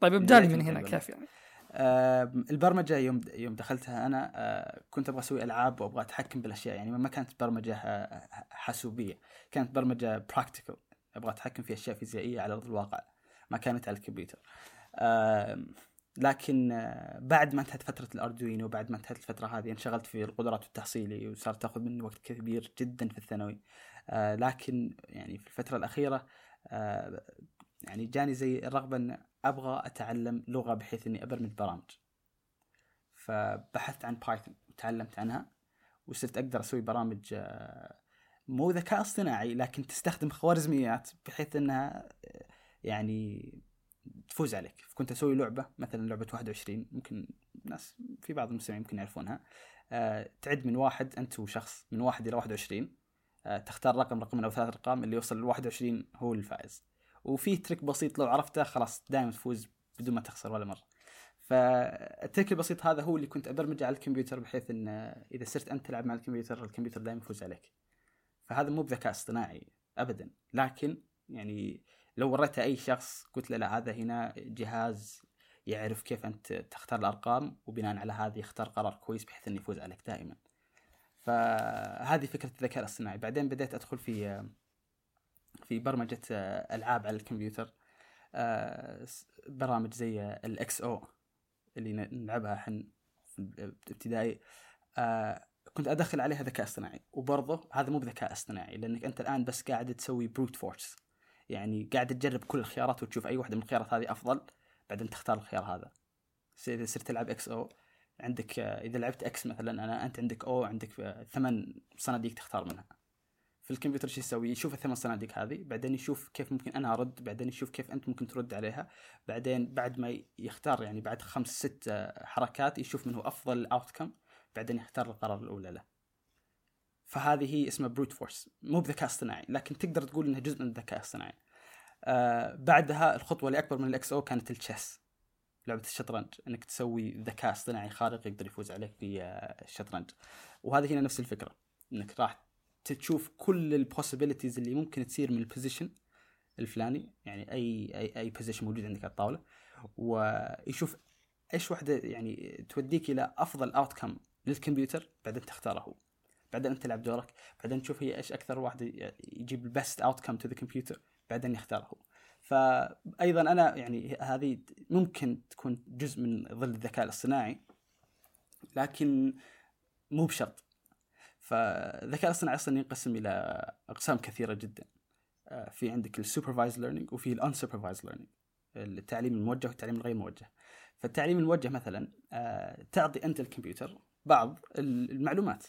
طيب ابدأ لي بداية من هنا. كيف يعني؟ آه، البرمجة يوم يوم دخلتها أنا آه، كنت أبغى أسوي ألعاب وأبغى أتحكم بالأشياء يعني ما كانت برمجة آه، حاسوبية كانت برمجة practical أبغى أتحكم في أشياء فيزيائية على أرض الواقع ما كانت على الكمبيوتر آه لكن آه بعد ما انتهت فترة الأردوينو وبعد ما انتهت الفترة هذه انشغلت في القدرات التحصيلي وصارت تاخذ مني وقت كبير جدا في الثانوي. آه لكن يعني في الفترة الأخيرة آه يعني جاني زي الرغبة إن أبغى أتعلم لغة بحيث إني أبرمج برامج. فبحثت عن بايثون وتعلمت عنها وصرت أقدر أسوي برامج مو ذكاء اصطناعي لكن تستخدم خوارزميات بحيث إنها آه، يعني تفوز عليك. كنت أسوي لعبة مثلا لعبة 21 ممكن ناس في بعض المستمعين ممكن يعرفونها. أه تعد من واحد أنت وشخص من واحد إلى 21 أه تختار رقم رقم أو ثلاث ارقام اللي يوصل ل 21 هو الفائز. وفي تريك بسيط لو عرفته خلاص دائما تفوز بدون ما تخسر ولا مرة. فالتريك البسيط هذا هو اللي كنت ابرمجه على الكمبيوتر بحيث إن إذا صرت أنت تلعب مع الكمبيوتر الكمبيوتر دائما يفوز عليك. فهذا مو بذكاء اصطناعي ابدا. لكن يعني لو وريته أي شخص قلت له لا هذا هنا جهاز يعرف كيف أنت تختار الأرقام وبناء على هذا يختار قرار كويس بحيث إنه يفوز عليك دائما. فهذه فكرة الذكاء الاصطناعي. بعدين بديت أدخل في في برمجة ألعاب على الكمبيوتر. آه، برامج زي ال XO اللي نلعبها إحنا في الابتدائي آه كنت أدخل عليها ذكاء اصطناعي. وبرضه هذا مو بذكاء اصطناعي لأنك أنت الآن بس قاعد تسوي brute force يعني قاعد تجرب كل الخيارات وتشوف أي واحدة من الخيارات هذه أفضل بعدين تختار الخيار هذا. إذا صرت تلعب XO عندك إذا لعبت X مثلا أنا أنت عندك أو عندك ثمان صناديق تختار منها. في الكمبيوتر شو يسوي؟ يشوف الثمان صناديق هذه بعدين يشوف كيف ممكن أنا أرد بعدين يشوف كيف أنت ممكن ترد عليها. بعدين بعد ما يختار يعني بعد خمس ست حركات يشوف من هو أفضل outcome بعدين يختار القرار الأولى له. فهذه هي اسمها brute force مو بذكاء اصطناعي لكن تقدر تقول إنها جزء من الذكاء الاصطناعي. آه بعدها الخطوة اللي أكبر من ال XO كانت ال chess لعبة الشطرنج إنك تسوي ذكاء اصطناعي خارق يقدر يفوز عليك في آه، الشطرنج. وهذه هنا نفس الفكرة إنك راح تشوف كل ال possibilities اللي ممكن تصير من ال position الفلاني يعني أي أي أي position موجود عندك على الطاولة ويشوف إيش واحدة يعني توديك إلى أفضل outcome للكمبيوتر بعدين تختاره هو. بعدين أنت تلعب دورك بعدين تشوف هي إيش أكثر واحدة يجيب ال best outcome to the computer بعدين يختاره. فايضا أنا يعني هذه ممكن تكون جزء من ظل الذكاء الاصطناعي لكن مو بشرط. فالذكاء الاصطناعي أصلا ينقسم إلى أقسام كثيرة جدا. آه، في عندك ال supervised learning وفي ال unsupervised learning التعليم الموجه والتعليم الغير موجه. فالتعليم الموجه مثلا آه، تعطي أنت الكمبيوتر بعض المعلومات.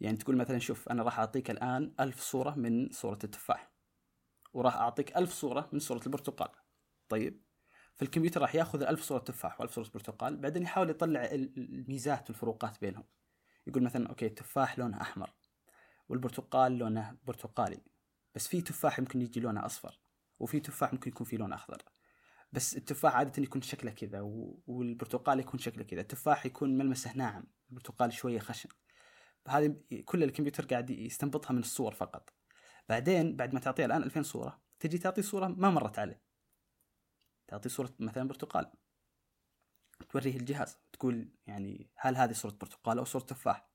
يعني تقول مثلا شوف أنا راح أعطيك الآن ألف صورة من صورة التفاح. وراح أعطيك ألف صورة من صورة البرتقال. طيب. فالكمبيوتر راح ياخذ الألف صورة تفاح وألف صورة برتقال بعدين يحاول يطلع الميزات والفروقات بينهم. يقول مثلا أوكي التفاح لونه أحمر والبرتقال لونه برتقالي. بس في تفاح يمكن يجي لونه أصفر وفي تفاح ممكن يكون فيه لون أخضر. بس التفاح عادة يكون شكله كذا والبرتقال يكون شكله كذا. التفاح يكون ملمسه ناعم البرتقال شوية خشن. هذه كل الكمبيوتر قاعد يستنبطها من الصور فقط. بعدين بعد ما تعطيه الآن 2000 صورة تجي تعطي صورة ما مرت عليه. تعطي صورة مثلا برتقال. توريه الجهاز تقول يعني هل هذه صورة برتقال أو صورة تفاح؟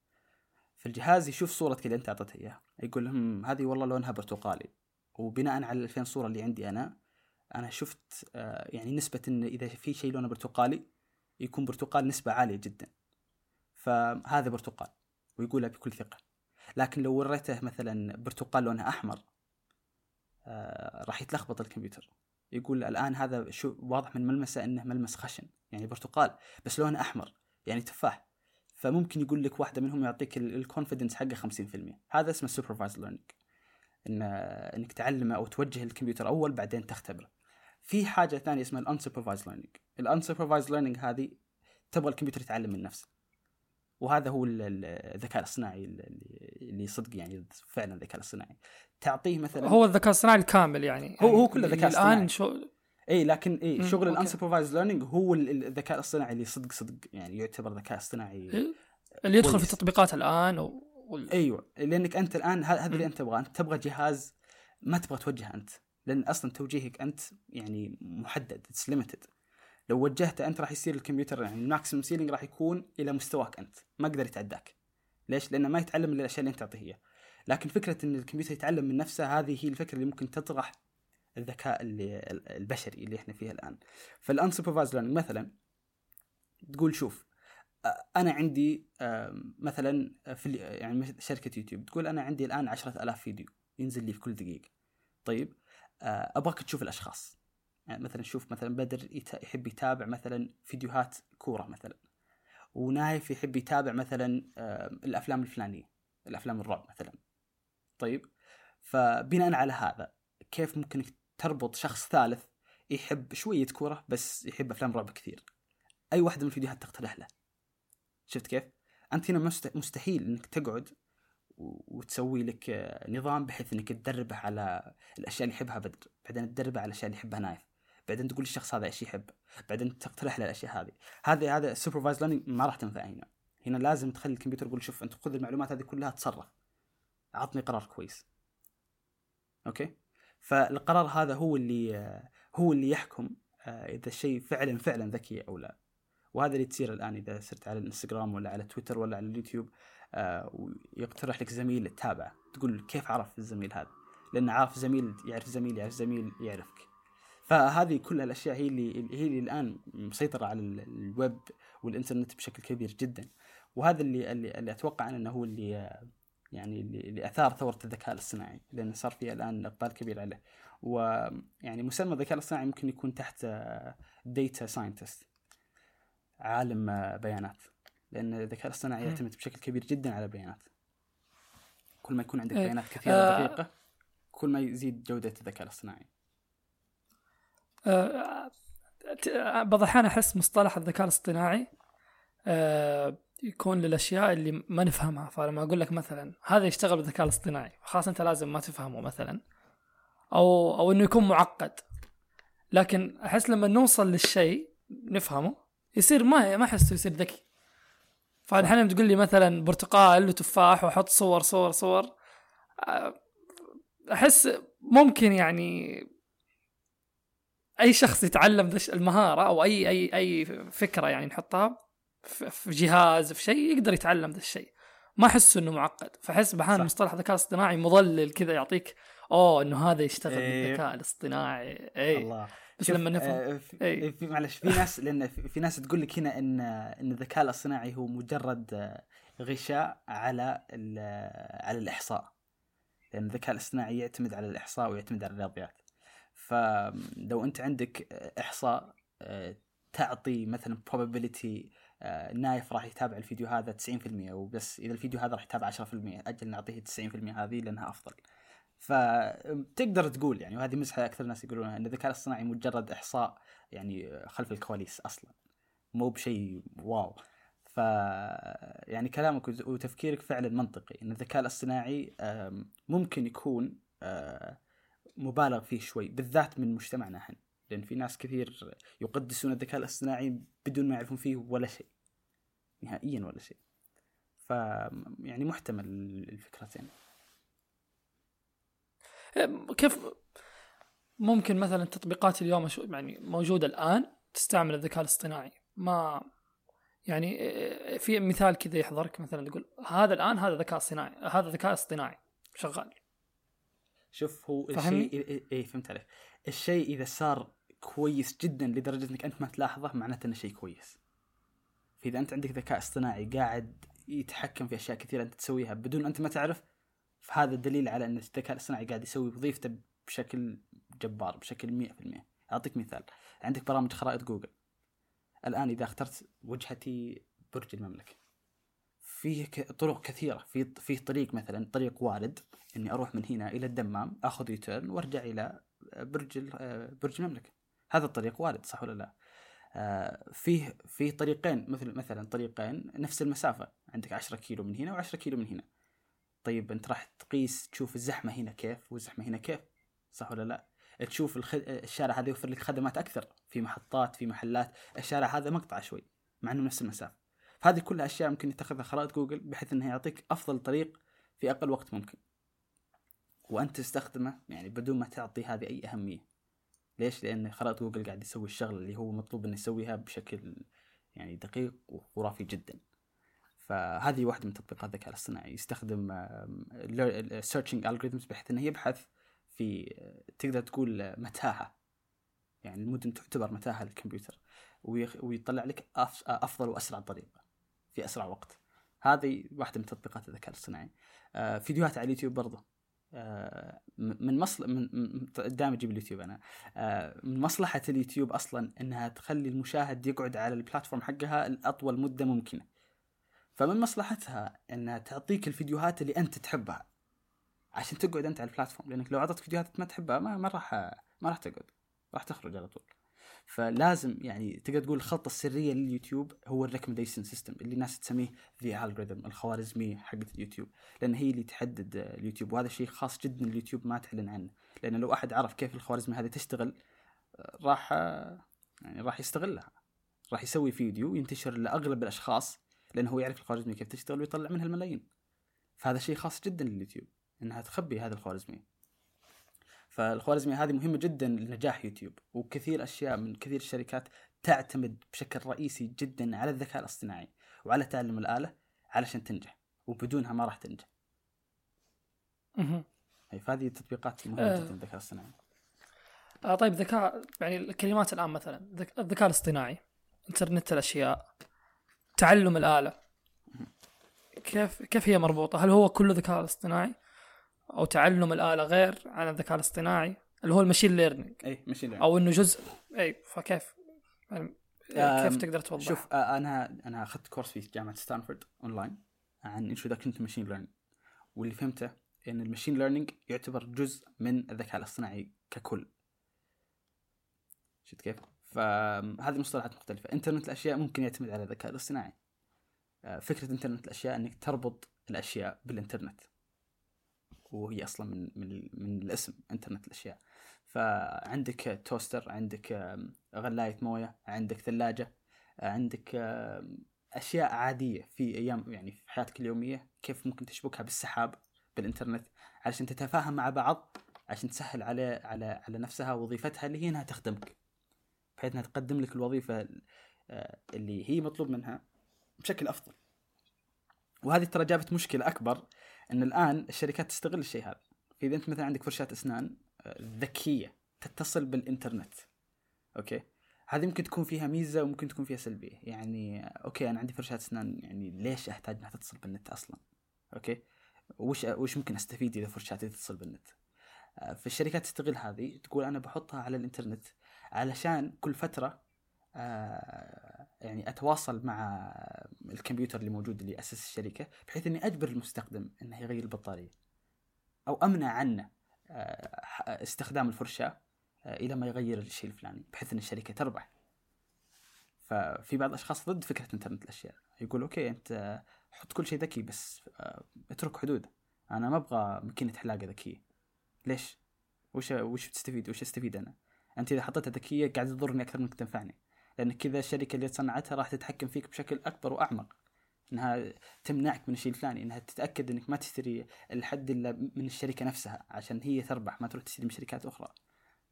فالجهاز يشوف صورتك اللي أنت أعطيته إياها. يقول لهم هذه والله لونها برتقالي. وبناء على 2000 صورة اللي عندي أنا أنا شفت آه، يعني نسبة إن إذا في شيء لونه برتقالي يكون برتقال نسبة عالية جدا. فهذا برتقال ويقولها بكل ثقة. لكن لو وريته مثلا برتقال لونه أحمر آه، راح يتلخبط الكمبيوتر. يقول الآن هذا شو واضح من ملمسه أنه ملمس خشن يعني برتقال بس لونه أحمر يعني تفاح. فممكن يقول لك واحدة منهم يعطيك ال confidence حقه 50% هذا اسمه supervised learning إن إنك تعلمه أو توجه الكمبيوتر أول بعدين تختبره. في حاجة ثانية اسمها ال unsupervised learning ال unsupervised learning هذه تبغى الكمبيوتر يتعلم من نفسه. وهذا هو الذكاء الاصطناعي اللي صدق يعني فعلا الذكاء الاصطناعي. تعطيه مثلا هو الذكاء الاصطناعي الكامل يعني. هو هو كله ذكاء اصطناعي. الان شو إي لكن إي شغل ال unsupervised learning هو الذكاء الاصطناعي اللي صدق صدق يعني يعتبر ذكاء اصطناعي إيه؟ اللي يدخل في التطبيقات الآن و... وال... إيوه لأنك أنت الآن هذا اللي أنت تبغاه. أنت تبغى جهاز ما تبغى توجهه أنت لأن أصلا توجيهك أنت يعني محدد it's limited لو وجهته أنت راح يصير الكمبيوتر يعني ال maximum ceiling راح يكون إلى مستواك أنت. ما يقدر يتعداك. ليش؟ لأنه ما يتعلم من الأشياء اللي أنت تعطيه لكن فكرة إن الكمبيوتر يتعلم من نفسه هذه هي الفكرة اللي ممكن تطرح الذكاء اللي البشري اللي إحنا فيه الآن. فال unsupervised learning مثلا تقول شوف أنا عندي مثلا في يعني شركة يوتيوب تقول أنا عندي الآن 10000 فيديو ينزل لي في كل دقيقة. طيب أبغاك تشوف الأشخاص. يعني مثلا شوف مثلا بدر يحب يتابع مثلا فيديوهات كورة مثلا. ونايف يحب يتابع مثلا الأفلام الفلانية الأفلام الرعب مثلا. طيب؟ فبناء على هذا كيف ممكن تربط شخص ثالث يحب شوية كورة بس يحب أفلام رعب كثير؟ أي واحدة من الفيديوهات تقترح له؟ شفت كيف؟ أنت هنا مستحيل إنك تقعد وتسوي لك نظام بحيث إنك تدربه على الأشياء اللي يحبها بدر. بعدين تدربه على الأشياء اللي يحبها نايف. بعدين تقول للشخص هذا إيش يحب؟ بعدين تقترح له الأشياء هذه. هذه هذا ال supervised learning ما راح تنفع هنا. هنا لازم تخلي الكمبيوتر يقول شوف أنت خذ المعلومات هذه كلها تصرف عطني قرار كويس. أوكي؟ فالقرار هذا هو اللي هو اللي يحكم آه، إذا الشيء فعلا فعلا ذكي أو لا. وهذا اللي تصير الآن إذا صرت على الإنستغرام ولا على تويتر ولا على اليوتيوب آه، ويقترح لك زميل تتابعه تقول كيف عرف الزميل هذا؟ لأن عارف زميل يعرف زميل يعرف زميل يعرفك. فهذه كل الأشياء هي اللي هي اللي الآن مسيطرة على الويب والإنترنت بشكل كبير جدا. وهذا اللي اللي, اللي أتوقع أنه هو اللي يعني اللي, أثار ثورة الذكاء الاصطناعي لأن صار في الآن إقبال كبير عليه. ويعني مسمى الذكاء الاصطناعي ممكن يكون تحت data scientist عالم بيانات. لأن الذكاء الاصطناعي يعتمد بشكل كبير جدا على البيانات كل ما يكون عندك إيه. بيانات كثيرة آه. دقيقة كل ما يزيد جودة الذكاء الاصطناعي. آه بعض الأحيان أحس مصطلح الذكاء الاصطناعي آه يكون للأشياء اللي ما نفهمها. فلما أقول لك مثلا هذا يشتغل بالذكاء الاصطناعي خلاص أنت لازم ما تفهمه مثلا أو أو إنه يكون معقد. لكن أحس لما نوصل للشيء نفهمه يصير ما ما أحسه يصير ذكي. فالحين تقول لي مثلا برتقال وتفاح وأحط صور صور صور آه، أحس ممكن يعني أي شخص يتعلم المهارة أو أي أي أي فكرة يعني نحطها في جهاز في شيء يقدر يتعلم ذا الشيء. ما أحس إنه معقد. فأحس بحال مصطلح الذكاء الاصطناعي مضلل كذا يعطيك أوه إنه هذا يشتغل إيه. بالذكاء الاصطناعي. اي الله. بس لما نفهم آه في, إيه. في معلش في ناس لأن في ناس تقول لك هنا إن إن الذكاء الاصطناعي هو مجرد غشاء على على الإحصاء. لأن الذكاء الاصطناعي يعتمد على الإحصاء ويعتمد على الرياضيات. فلو أنت عندك إحصاء آه، تعطي مثلا probability آه، نايف راح يتابع الفيديو هذا 90% وبس إذا الفيديو هذا راح يتابع 10% أجل نعطيه 90% هذه لأنها أفضل. فتقدر تقول يعني وهذه مزحه أكثر الناس يقولونها إن الذكاء الاصطناعي مجرد إحصاء يعني خلف الكواليس أصلا مو بشيء واو ف يعني كلامك وتفكيرك فعلا منطقي إن الذكاء الاصطناعي ممكن يكون مبالغ فيه شوي بالذات من مجتمعنا إحنا. لأن في ناس كثير يقدسون الذكاء الاصطناعي بدون ما يعرفون فيه ولا شيء. نهائيا ولا شيء. ف يعني محتمل الفكرتين كيف ممكن مثلا تطبيقات اليوم يعني موجودة الآن تستعمل الذكاء الاصطناعي؟ ما يعني في مثال كذا يحضرك مثلا تقول هذا الآن هذا ذكاء اصطناعي هذا ذكاء اصطناعي شغال. شوف هو الشيء اي إيه فهمت عليك. الشيء إذا صار كويس جدا لدرجة إنك أنت ما تلاحظه معناته إنه شيء كويس. فإذا أنت عندك ذكاء اصطناعي قاعد يتحكم في أشياء كثيرة أنت تسويها بدون أنت ما تعرف فهذا دليل على إن الذكاء الاصطناعي قاعد يسوي وظيفته بشكل جبار بشكل 100% أعطيك مثال. عندك برامج خرائط جوجل. الآن إذا اخترت وجهتي برج المملكة فيه طرق كثيرة. في فيه طريق مثلا طريق وارد إني أروح من هنا إلى الدمام آخذ U-turn وأرجع إلى برج برج المملكة. هذا الطريق وارد صح ولا لا؟ آه فيه فيه طريقين مثل مثلا طريقين نفس المسافة. عندك 10 كيلو من هنا و10 كيلو من هنا. طيب أنت راح تقيس تشوف الزحمة هنا كيف والزحمة هنا كيف صح ولا لا؟ تشوف الخد... الشارع هذا يوفر لك خدمات أكثر. في محطات في محلات الشارع هذا مقطع شوي مع إنه نفس المسافة. فهذه كلها أشياء ممكن يتخذها خرائط جوجل بحيث انه يعطيك أفضل طريق في أقل وقت ممكن. وأنت تستخدمه يعني بدون ما تعطي هذه أي أهمية. ليش؟ لأن خرائط جوجل قاعد يسوي الشغله اللي هو مطلوب إنه يسويها بشكل يعني دقيق وخرافي جدا. فهذه واحدة من تطبيقات الذكاء الاصطناعي. يستخدم searching algorithms بحيث إنه يبحث في تقدر تقول متاهة. يعني المدن تعتبر متاهة للكمبيوتر. ويطلع لك أف- أفضل وأسرع طريقة. في أسرع وقت. هذه واحدة من تطبيقات الذكاء الاصطناعي. آه، فيديوهات على اليوتيوب برضه آه، من مصل من دائما أجيب اليوتيوب أنا. آه، من مصلحة اليوتيوب أصلا إنها تخلي المشاهد يقعد على ال platform حقها لاطول مدة ممكنة. فمن مصلحتها إنها تعطيك الفيديوهات اللي أنت تحبها. عشان تقعد أنت على ال platform. لأنك لو اعطتك فيديوهات ما تحبها ما راح ما راح تقعد. راح تخرج على طول. فلازم يعني تقدر تقول الخطه السرية لليوتيوب هو ال recommendation system اللي الناس تسميه the algorithm الخوارزمية حقت اليوتيوب. لأن هي اللي تحدد اليوتيوب وهذا شيء خاص جدا اليوتيوب ما تعلن عنه. لأن لو أحد عرف كيف الخوارزمية هذه تشتغل راح يعني راح يستغلها. راح يسوي فيديو ينتشر لأغلب الأشخاص لأنه هو يعرف الخوارزمية كيف تشتغل ويطلع منها الملايين. فهذا شيء خاص جدا لليوتيوب إنها تخبي هذه الخوارزمية. فالخوارزميه هذه مهمة جدا لنجاح يوتيوب وكثير أشياء من كثير الشركات تعتمد بشكل رئيسي جدا على الذكاء الاصطناعي وعلى تعلم الآلة علشان تنجح وبدونها ما راح تنجح فهذه تطبيقات مهمة آه. جدا الذكاء الاصطناعي آه طيب ذكاء يعني الكلمات الآن مثلا ذك- الذكاء الاصطناعي إنترنت الأشياء تعلم الآلة كيف كيف هي مربوطة؟ هل هو كله ذكاء اصطناعي؟ أو تعلم الآلة غير عن الذكاء الاصطناعي اللي هو ال machine learning اي ماشي لعب. أو إنه جزء اي فكيف يعني كيف تقدر توضح؟ شوف آه، أنا أنا أخذت course في جامعة ستانفورد اونلاين عن introduction to machine learning واللي فهمته إن ال machine learning يعتبر جزء من الذكاء الاصطناعي ككل شفت كيف؟ فهذه مصطلحات مختلفة، انترنت الأشياء ممكن يعتمد على الذكاء الاصطناعي. آه، فكرة انترنت الأشياء إنك تربط الأشياء بالإنترنت. وهي أصلا من من من الاسم إنترنت الأشياء. فعندك toaster، عندك آم، غلاية موية، عندك ثلاجة، آه، عندك أشياء عادية في أيام يعني في حياتك اليومية كيف ممكن تشبكها بالسحاب بالإنترنت علشان تتفاهم مع بعض عشان تسهل على على على نفسها وظيفتها اللي هي إنها تخدمك بحيث إنها تقدم لك الوظيفة آه، اللي هي مطلوب منها بشكل أفضل. وهذه ترى جابت مشكلة أكبر إن الآن الشركات تستغل الشيء هذا. فإذا أنت مثلا عندك فرشاة أسنان ذكية تتصل بالإنترنت. okay؟ هذه ممكن تكون فيها ميزة وممكن تكون فيها سلبية، يعني okay أنا عندي فرشاة أسنان يعني ليش أحتاج إنها تتصل بالنت أصلا؟ أوكي؟ وش وش ممكن أستفيد إذا فرشاتي تتصل بالنت؟ آه، فالشركات تستغل هذه تقول أنا بحطها على الإنترنت علشان كل فترة آه، يعني أتواصل مع الكمبيوتر اللي موجود اللي أسس الشركة بحيث إني أجبر المستخدم إنه يغير البطارية. أو أمنع عنه آه، استخدام الفرشاة آه، إلى ما يغير الشيء الفلاني بحيث إن الشركة تربح. ففي بعض الأشخاص ضد فكرة إنترنت الأشياء. يقول أوكي أنت حط كل شيء ذكي بس آه، اترك حدود أنا ما أبغى ماكينة حلاقة ذكية. ليش؟ وش وش بتستفيد وش أستفيد أنا؟ أنت إذا حطيتها ذكية قاعد تضرني أكثر منك تنفعني. لأن كذا الشركة اللي صنعتها راح تتحكم فيك بشكل أكبر وأعمق. إنها تمنعك من الشيء الفلاني إنها تتأكد إنك ما تشتري الحد إلا من الشركة نفسها عشان هي تربح ما تروح تشتري من شركات أخرى.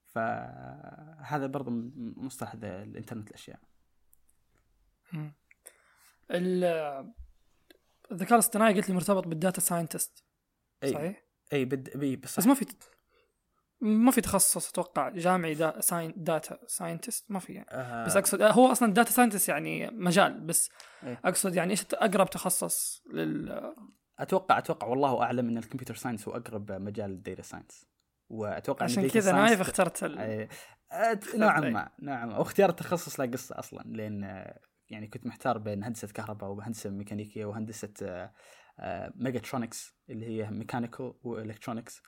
فهذا برضو من مصطلح الإنترنت الأشياء. الذكاء الاصطناعي قلت لي مرتبط بال data scientist. إي. صحيح؟ إي بد بي بس بس ما في ما في تخصص أتوقع جامعي دا ساين data scientist ما في يعني. آه بس أقصد هو أصلا data scientist يعني مجال بس إيه. أقصد يعني إيش أقرب تخصص لل أتوقع أتوقع والله أعلم إن ال computer science هو أقرب مجال ال data science وأتوقع إن عشان كذا نايف اخترت ال... أي- أت- نوعا ما نوعا ما واختيار التخصص له قصة أصلا لأن آه، يعني كنت محتار بين هندسة كهرباء وهندسة ميكانيكية وهندسة آه، ميجاترونكس اللي هي mechanical و electronics.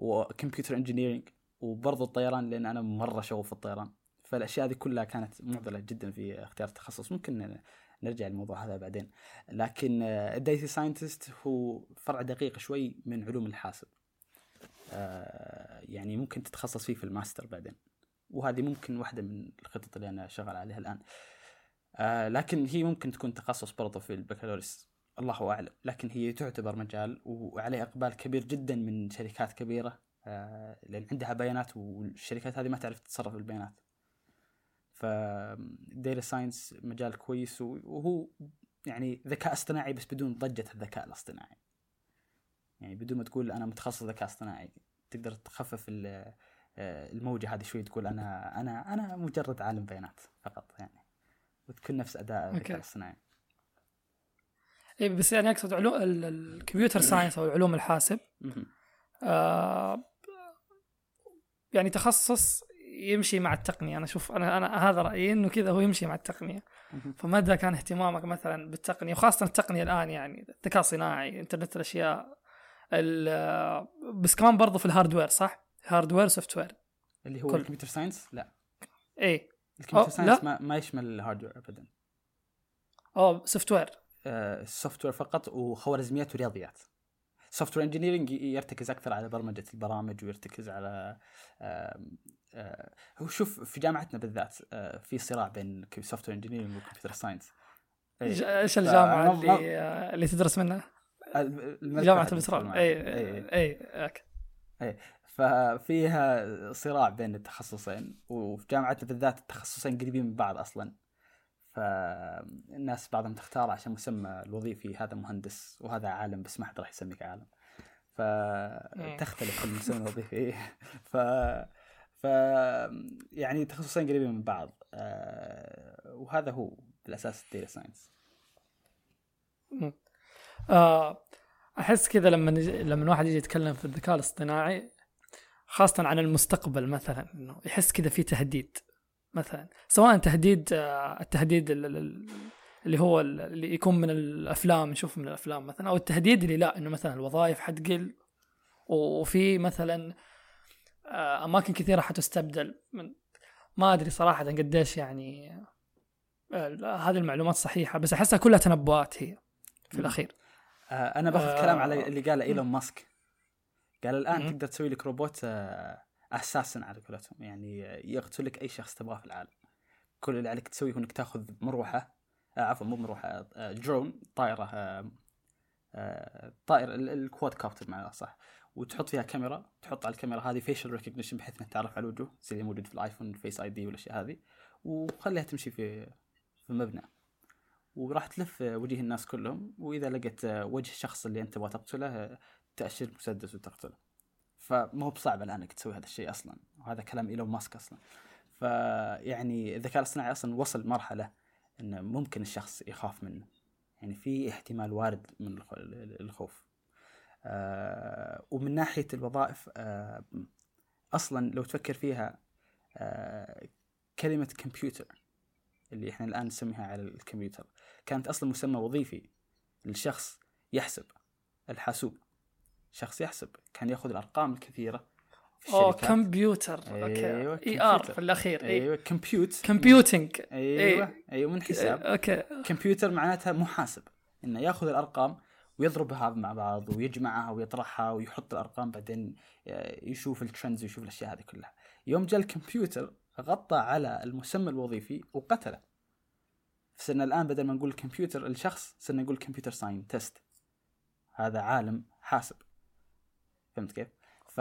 و computer engineering وبرضه الطيران لأن أنا مرة شغوف في الطيران. فالأشياء هذه كلها كانت معضله جدا في اختيار التخصص. ممكن نرجع للموضوع هذا بعدين. لكن ال data scientist هو فرع دقيق شوي من علوم الحاسب. آه، يعني ممكن تتخصص فيه في الماستر بعدين. وهذه ممكن واحدة من الخطط اللي أنا شغال عليها الآن. آه، لكن هي ممكن تكون تخصص برضه في البكالوريوس. الله أعلم. لكن هي تعتبر مجال وعليه إقبال كبير جدا من شركات كبيرة آه، لأن عندها بيانات والشركات هذه ما تعرف تتصرف بالبيانات. فديتا ساينس مجال كويس وهو يعني ذكاء اصطناعي بس بدون ضجة الذكاء الاصطناعي. يعني بدون ما تقول أنا متخصص ذكاء اصطناعي تقدر تخفف آه، الموجة هذه شوي تقول أنا أنا أنا مجرد عالم بيانات فقط يعني. وتكون نفس أداء الذكاء. الاصطناعي. اي بس يعني أقصد علوم ال- الكمبيوتر ساينس أو علوم الحاسب. آه يعني تخصص يمشي مع التقنية. أنا أشوف أنا أنا هذا رأيي إنه كذا هو يمشي مع التقنية. فمدى كان اهتمامك مثلا بالتقنية وخاصة التقنية الآن يعني الذكاء الصناعي إنترنت الأشياء ال- بس كمان برضو في ال hardware صح؟ hardware software اللي هو كل- ال computer science؟ لا. اي ال computer science. ما, ما يشمل ال hardware ابدا. أو software ال software فقط وخوارزميات ورياضيات software engineering يرتكز أكثر على برمجة البرامج ويرتكز على آه، هو شوف في جامعتنا بالذات آه، في صراع بين software engineering و computer science. ج- إيش الجامعة اللي اللي تدرس منها؟ جامعة ما- اي إيه. اي أوكي. ففيها صراع بين التخصصين وفي جامعتنا بالذات التخصصين قريبين من بعض أصلا. فالناس بعضهم تختار عشان مسمى الوظيفي هذا مهندس وهذا عالم بس ما حد راح يسميك عالم. فتختلف المسمى الوظيفي. ف ف يعني تخصصين قريبين من بعض. آه، وهذا هو بالأساس ال data science آه، أحس كذا لما لما الواحد يجي يتكلم في الذكاء الاصطناعي خاصة عن المستقبل مثلا إنه يحس كذا في تهديد. مثلا سواء تهديد آه، التهديد ال- ال- اللي هو ال- اللي يكون من الأفلام نشوفه من الأفلام مثلا أو التهديد اللي لا إنه مثلا الوظائف حتقل وفي مثلا آه، أماكن كثيرة حتستبدل من ما أدري صراحة قديش يعني هذه المعلومات صحيحة بس أحسها كلها تنبؤات هي في. الأخير آه، أنا باخذ آه. كلام على اللي قاله إيلون ماسك قال الآن. تقدر تسوي لك روبوت اساسن على قولتهم. يعني آه، يقتل لك أي شخص تبغاه في العالم. كل اللي عليك تسويه إنك تأخذ مروحة آه عفوا مو مروحة آه درون طائرة آه آه طائر ال- ال quadcopter معناه صح وتحط فيها كاميرا تحط على الكاميرا هذه facial recognition بحيث إنها تعرف على الوجوه زي اللي موجود في الآيفون Face ID والأشياء هذه. وخليها تمشي في في المبنى وراح تلف وجه الناس كلهم. وإذا لقت وجه الشخص اللي أنت تبغى تقتله تأشر مسدس وتقتله. فما هو بصعب الآن إنك تسوي هذا الشيء أصلا. وهذا كلام إيلون ماسك أصلا. فيعني الذكاء الاصطناعي أصلا وصل مرحلة إنه ممكن الشخص يخاف منه. يعني في احتمال وارد من الخ- الخوف. آه ومن ناحية الوظائف آه أصلا لو تفكر فيها آه كلمة كمبيوتر اللي إحنا الآن نسميها على الكمبيوتر كانت أصلا مسمى وظيفي للشخص يحسب الحاسوب. شخص يحسب كان ياخذ الأرقام الكثيرة في أوه كمبيوتر. أيوة، okay. ER. في الأخير إي. أيوه compute. computing أيوه أيوه من حساب okay. computer معناتها محاسب إنه ياخذ الأرقام ويضربها مع بعض ويجمعها ويطرحها ويحط الأرقام بعدين يشوف ال trends ويشوف الأشياء هذه كلها. يوم جاء الكمبيوتر غطى على المسمى الوظيفي وقتله. صرنا الآن بدل ما نقول الكمبيوتر الشخص صرنا نقول computer scientist. هذا عالم حاسب. فهمت كيف؟ ف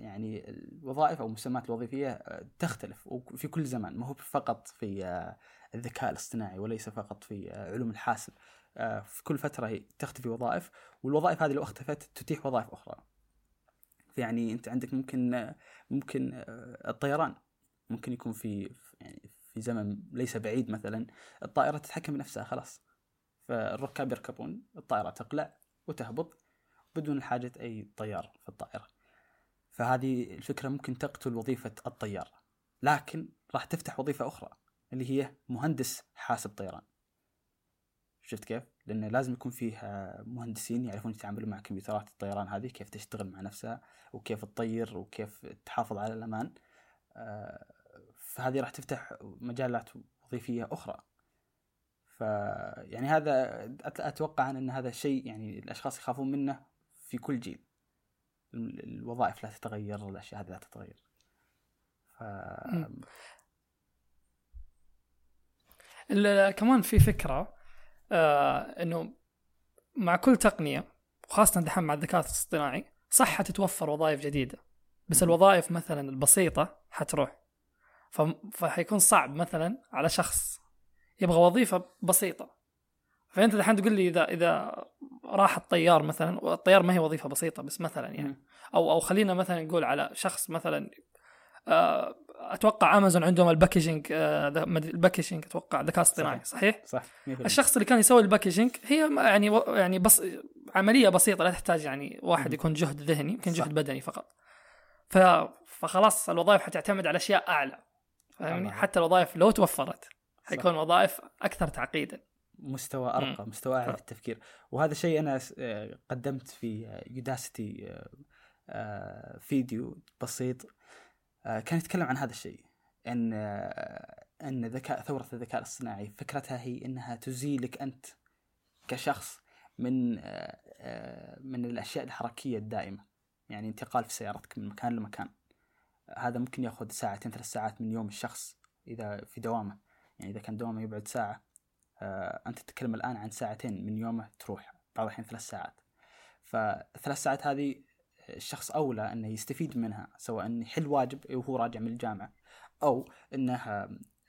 يعني الوظائف أو المسمات الوظيفية آه، تختلف وفي كل زمان. ما هو فقط في آه، الذكاء الاصطناعي وليس فقط في آه، علوم الحاسب. آه، في كل فترة تختفي وظائف والوظائف هذه لو اختفت تتيح وظائف أخرى. يعني أنت عندك ممكن آه، ممكن آه، الطيران. ممكن يكون في- يعني في زمن ليس بعيد مثلا الطائرة تتحكم بنفسها خلاص. فالركاب يركبون الطائرة تقلع وتهبط. بدون حاجة أي طيار في الطائرة. فهذه الفكرة ممكن تقتل وظيفة الطيار لكن راح تفتح وظيفة أخرى اللي هي مهندس حاسب طيران. شفت كيف؟ لأنه لازم يكون فيه مهندسين يعرفون يتعاملون مع كمبيوترات الطيران هذه كيف تشتغل مع نفسها وكيف تطير وكيف تحافظ على الأمان. آه، فهذه راح تفتح مجالات وظيفية أخرى. ف يعني هذا أت- أتوقع أن هذا الشيء يعني الأشخاص يخافون منه في كل جيل. ال- الوظائف لا تتغير الأشياء هذه لا تتغير. ف... كمان في فكرة آه إنه مع كل تقنية وخاصة دحين مع الذكاء الاصطناعي صح حتتوفر وظائف جديدة. بس. الوظائف مثلا البسيطة حتروح. فحيكون صعب مثلا على شخص يبغى وظيفة بسيطة. فأنت دحين تقول لي اذا إذا راح الطيار مثلا والطيار ما هي وظيفة بسيطة بس مثلا يعني. أو أو خلينا مثلا نقول على شخص مثلا آه، أتوقع امازون عندهم ال packaging آه، ال packaging أتوقع ذكاء اصطناعي صحيح؟ صح 100% الشخص اللي كان يسوي ال packaging هي يعني يعني بس عملية بسيطة لا تحتاج يعني واحد. يكون جهد ذهني يمكن. جهد بدني فقط ف فخلاص الوظائف حتعتمد على أشياء أعلى فاهمني. حتى الوظائف لو توفرت. حيكون وظائف أكثر تعقيدا مستوى أرقى مستوى أعلى في التفكير. وهذا شيء أنا آه، قدمت في يوداستي فيديو بسيط آه، كان يتكلم عن هذا الشيء. إن آه، إن ذكاء ثورة الذكاء الاصطناعي فكرتها هي إنها تزيلك أنت كشخص من آه، آه، من الأشياء الحركية الدائمة. يعني انتقال في سيارتك من مكان لمكان. هذا ممكن يأخذ ساعتين ثلاث ساعات من يوم الشخص إذا في دوامه. يعني إذا كان دوامه يبعد ساعة. آه، أنت تتكلم الآن عن ساعتين من يومه تروح بعض الأحيان ثلاث ساعات. فالثلاث ساعات هذه الشخص أولى أنه يستفيد منها سواء إنه يحل واجب وهو راجع من الجامعة أو إنه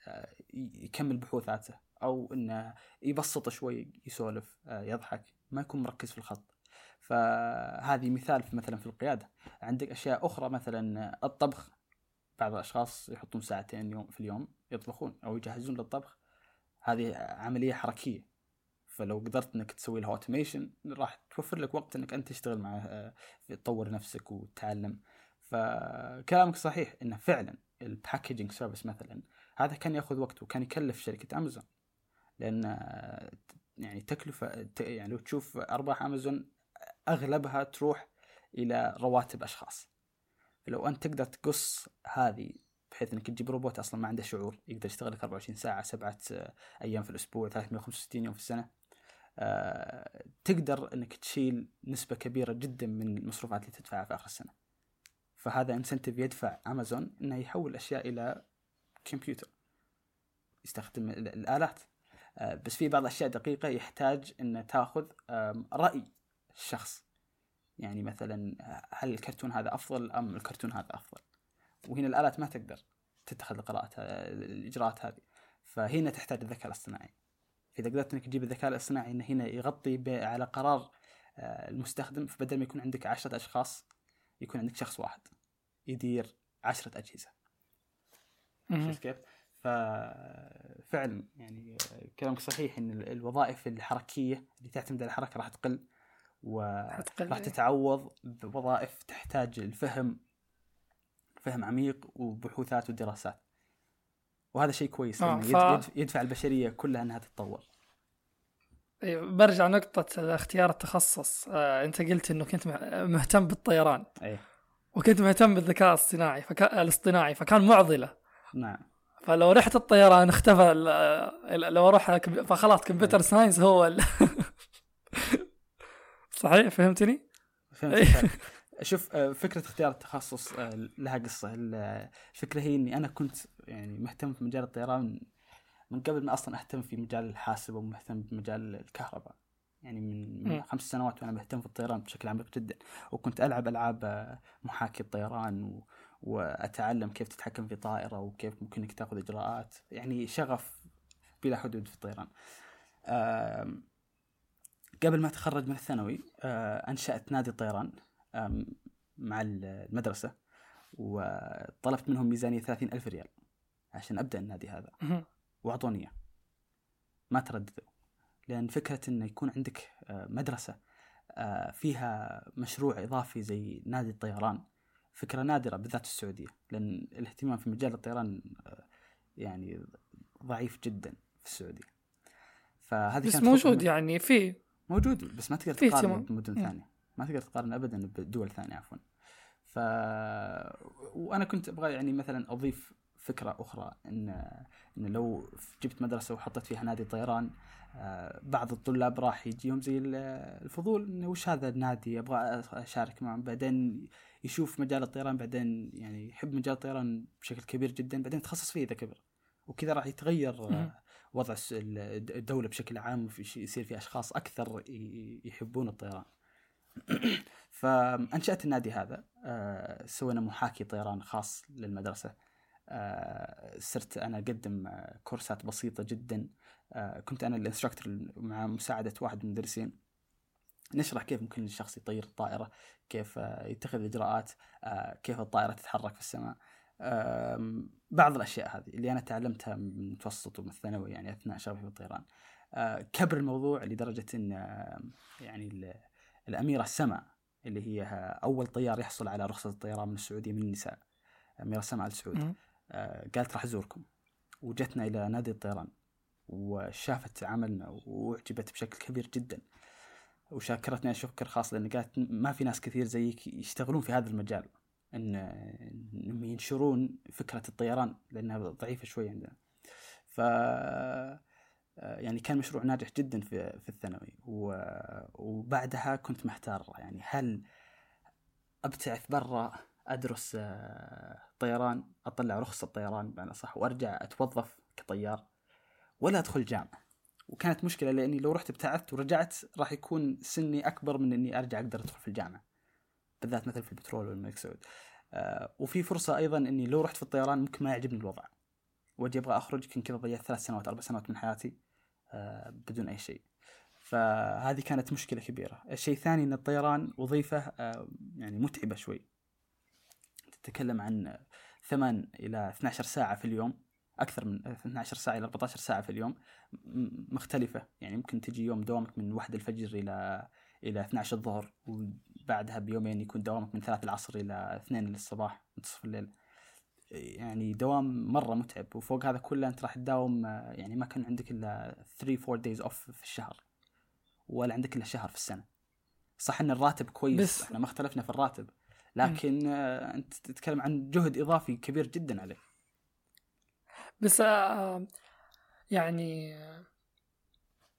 آه، يكمل بحوثاته أو إنه يبسط شوي يسولف آه، يضحك ما يكون مركز في الخط. فهذه مثال في مثلا في القيادة. عندك أشياء أخرى مثلا الطبخ. بعض الأشخاص يحطون ساعتين يوم في اليوم يطبخون أو يجهزون للطبخ. هذه عملية حركية. فلو قدرت إنك تسوي لها automation راح توفر لك وقت إنك أنت تشتغل مع آه، تطور نفسك وتتعلم. فكلامك صحيح إنه فعلا ال packaging service مثلا هذا كان يأخذ وقت وكان يكلف شركة امازون لأن آه، يعني تكلفة يعني لو تشوف أرباح امازون أغلبها تروح إلى رواتب أشخاص. فلو أنت تقدر تقص هذه بحيث إنك تجيب روبوت أصلا ما عنده شعور يقدر يشتغل لك 24 ساعة سبعة آه، أيام في الأسبوع 365 يوم في السنة. آه، تقدر إنك تشيل نسبة كبيرة جدا من المصروفات اللي تدفعها في آخر السنة. فهذا incentive يدفع امازون إنه يحول الاشياء إلى كمبيوتر يستخدم ال- الآلات. آه، بس في بعض الاشياء دقيقة يحتاج ان تأخذ رأي الشخص. يعني مثلا هل الكرتون هذا أفضل أم الكرتون هذا أفضل؟ وهنا الآلات ما تقدر تتخذ القراءات الإجراءات هذه فهنا تحتاج الذكاء الاصطناعي فاذا قدرت إنك تجيب الذكاء الاصطناعي إنه هنا يغطي على قرار آه، المستخدم فبدل ما يكون عندك عشرة أشخاص يكون عندك شخص واحد يدير عشرة أجهزة. شفت كيف؟ ففعلا يعني كلامك صحيح إن ال- الوظائف الحركية اللي تعتمد على الحركة راح تقل وراح حتقل. تتعوض بوظائف تحتاج الفهم فهم عميق وبحوثات ودراسات. وهذا شيء كويس آه، ف- يد- يد- يدفع البشرية كلها إنها تتطور. إيه، برجع نقطة اختيار التخصص. آه، أنت قلت إنه كنت مه- مهتم بالطيران. اي وكنت مهتم بالذكاء الاصطناعي فكان الاصطناعي فكان معضلة. نعم. فلو رحت الطيران اختفى ال- لو أروح كمبي- فخلاص كمبيوتر ساينس هو ال... صحيح فهمتني؟ فهمت. شوف آه، فكرة اختيار التخصص آه، لها قصة. ال- الفكرة هي إني أنا كنت يعني مهتم في مجال الطيران من قبل ما أصلا أهتم في مجال الحاسب ومهتم بمجال الكهرباء. يعني من. خمس سنوات وأنا مهتم في الطيران بشكل عميق جدا. وكنت ألعب ألعاب آه، محاكي الطيران و... وأتعلم كيف تتحكم في طائرة وكيف ممكن انك تأخذ إجراءات. يعني شغف بلا حدود في الطيران. قبل ما أتخرج من الثانوي آه، أنشأت نادي الطيران مع المدرسة وطلبت منهم ميزانية ثلاثين ألف ريال عشان أبدأ النادي هذا. وأعطوني إياه. ما ترددوا. لأن فكرة أنه يكون عندك آه، مدرسة آه، فيها مشروع إضافي زي نادي الطيران فكرة نادرة بالذات في السعودية. لأن الاهتمام في مجال الطيران آه، يعني ضعيف جدا في السعودية. فهذه بس كانت موجود يعني في. موجود بس ما تقدر اهتمام. بمدن مم. ما تقدر تقارن ابدا بدول ثانية عفوا. ف وأنا كنت أبغى يعني مثلا أضيف فكرة أخرى إن إن لو جبت مدرسة وحطيت فيها نادي طيران آه، بعض الطلاب راح يجيهم زي ال- الفضول إنه وش هذا النادي؟ أبغى أشارك معهم. بعدين يشوف مجال الطيران بعدين يعني يحب مجال الطيران بشكل كبير جدا بعدين يتخصص فيه إذا كبر. وكذا راح يتغير آه،. وضع الس- ال- الدولة بشكل عام يصير في أشخاص أكثر ي- يحبون الطيران. فأنشأت النادي هذا آه، سوينا محاكي طيران خاص للمدرسة. آه، صرت أنا أقدم آه، كورسات بسيطة جدا. كنت أنا الإنستراكتور مع مساعدة واحد من المدرسين. نشرح كيف ممكن الشخص يطير الطائرة كيف يتخذ إجراءات كيف الطائرة تتحرك في السماء. بعض الأشياء هذه اللي أنا تعلمتها من المتوسط ومن الثانوي يعني أثناء شغفي بالطيران. كبر الموضوع لدرجة أن يعني الأميرة سما اللي هي أول طيار يحصل على رخصة الطيران من السعودية من النساء. أميرة سما آل سعود. آه، قالت راح أزوركم. وجتنا إلى نادي الطيران وشافت عملنا وأعجبت بشكل كبير جدا. وشاكرتني شكر خاص لأن قالت ما في ناس كثير زيك يشتغلون في هذا المجال. إن إنهم ينشرون فكرة الطيران لأنها ضعيفة شوي عندنا. ف يعني كان مشروع ناجح جدا في في الثانوي. وبعدها كنت محتار يعني هل أبتعث برا أدرس آه، طيران أطلع رخصة طيران بمعنى صح وأرجع أتوظف كطيار ولا أدخل جامعة؟ وكانت مشكلة لأني لو رحت ابتعثت ورجعت راح يكون سني أكبر من إني أرجع أقدر أدخل في الجامعة بالذات مثل في البترول والملك سعود. آه، وفي فرصة أيضا إني لو رحت في الطيران ممكن ما يعجبني الوضع. وأجي أبغى أخرج يمكن كذا ضيعت ثلاث سنوات أربع سنوات من حياتي. آه، بدون أي شيء. فهذه كانت مشكلة كبيرة. الشيء الثاني إن الطيران وظيفة آه، يعني متعبة شوي. تتكلم عن 8 إلى 12 ساعة في اليوم أكثر من 12 ساعة إلى 14 ساعة في اليوم مختلفة. يعني ممكن تجي يوم دوامك من 1 الفجر إلى إلى 12 الظهر وبعدها بيومين يكون دوامك من 3 العصر إلى 2 الصباح منتصف الليل. يعني دوام مرة متعب وفوق هذا كله أنت راح تداوم آه، يعني ما كان عندك إلا 3 4 days off في الشهر ولا عندك إلا شهر في السنة. صح إن الراتب كويس بس- إحنا ما اختلفنا في الراتب لكن آه، أنت تتكلم عن جهد إضافي كبير جدا عليك. بس آه، يعني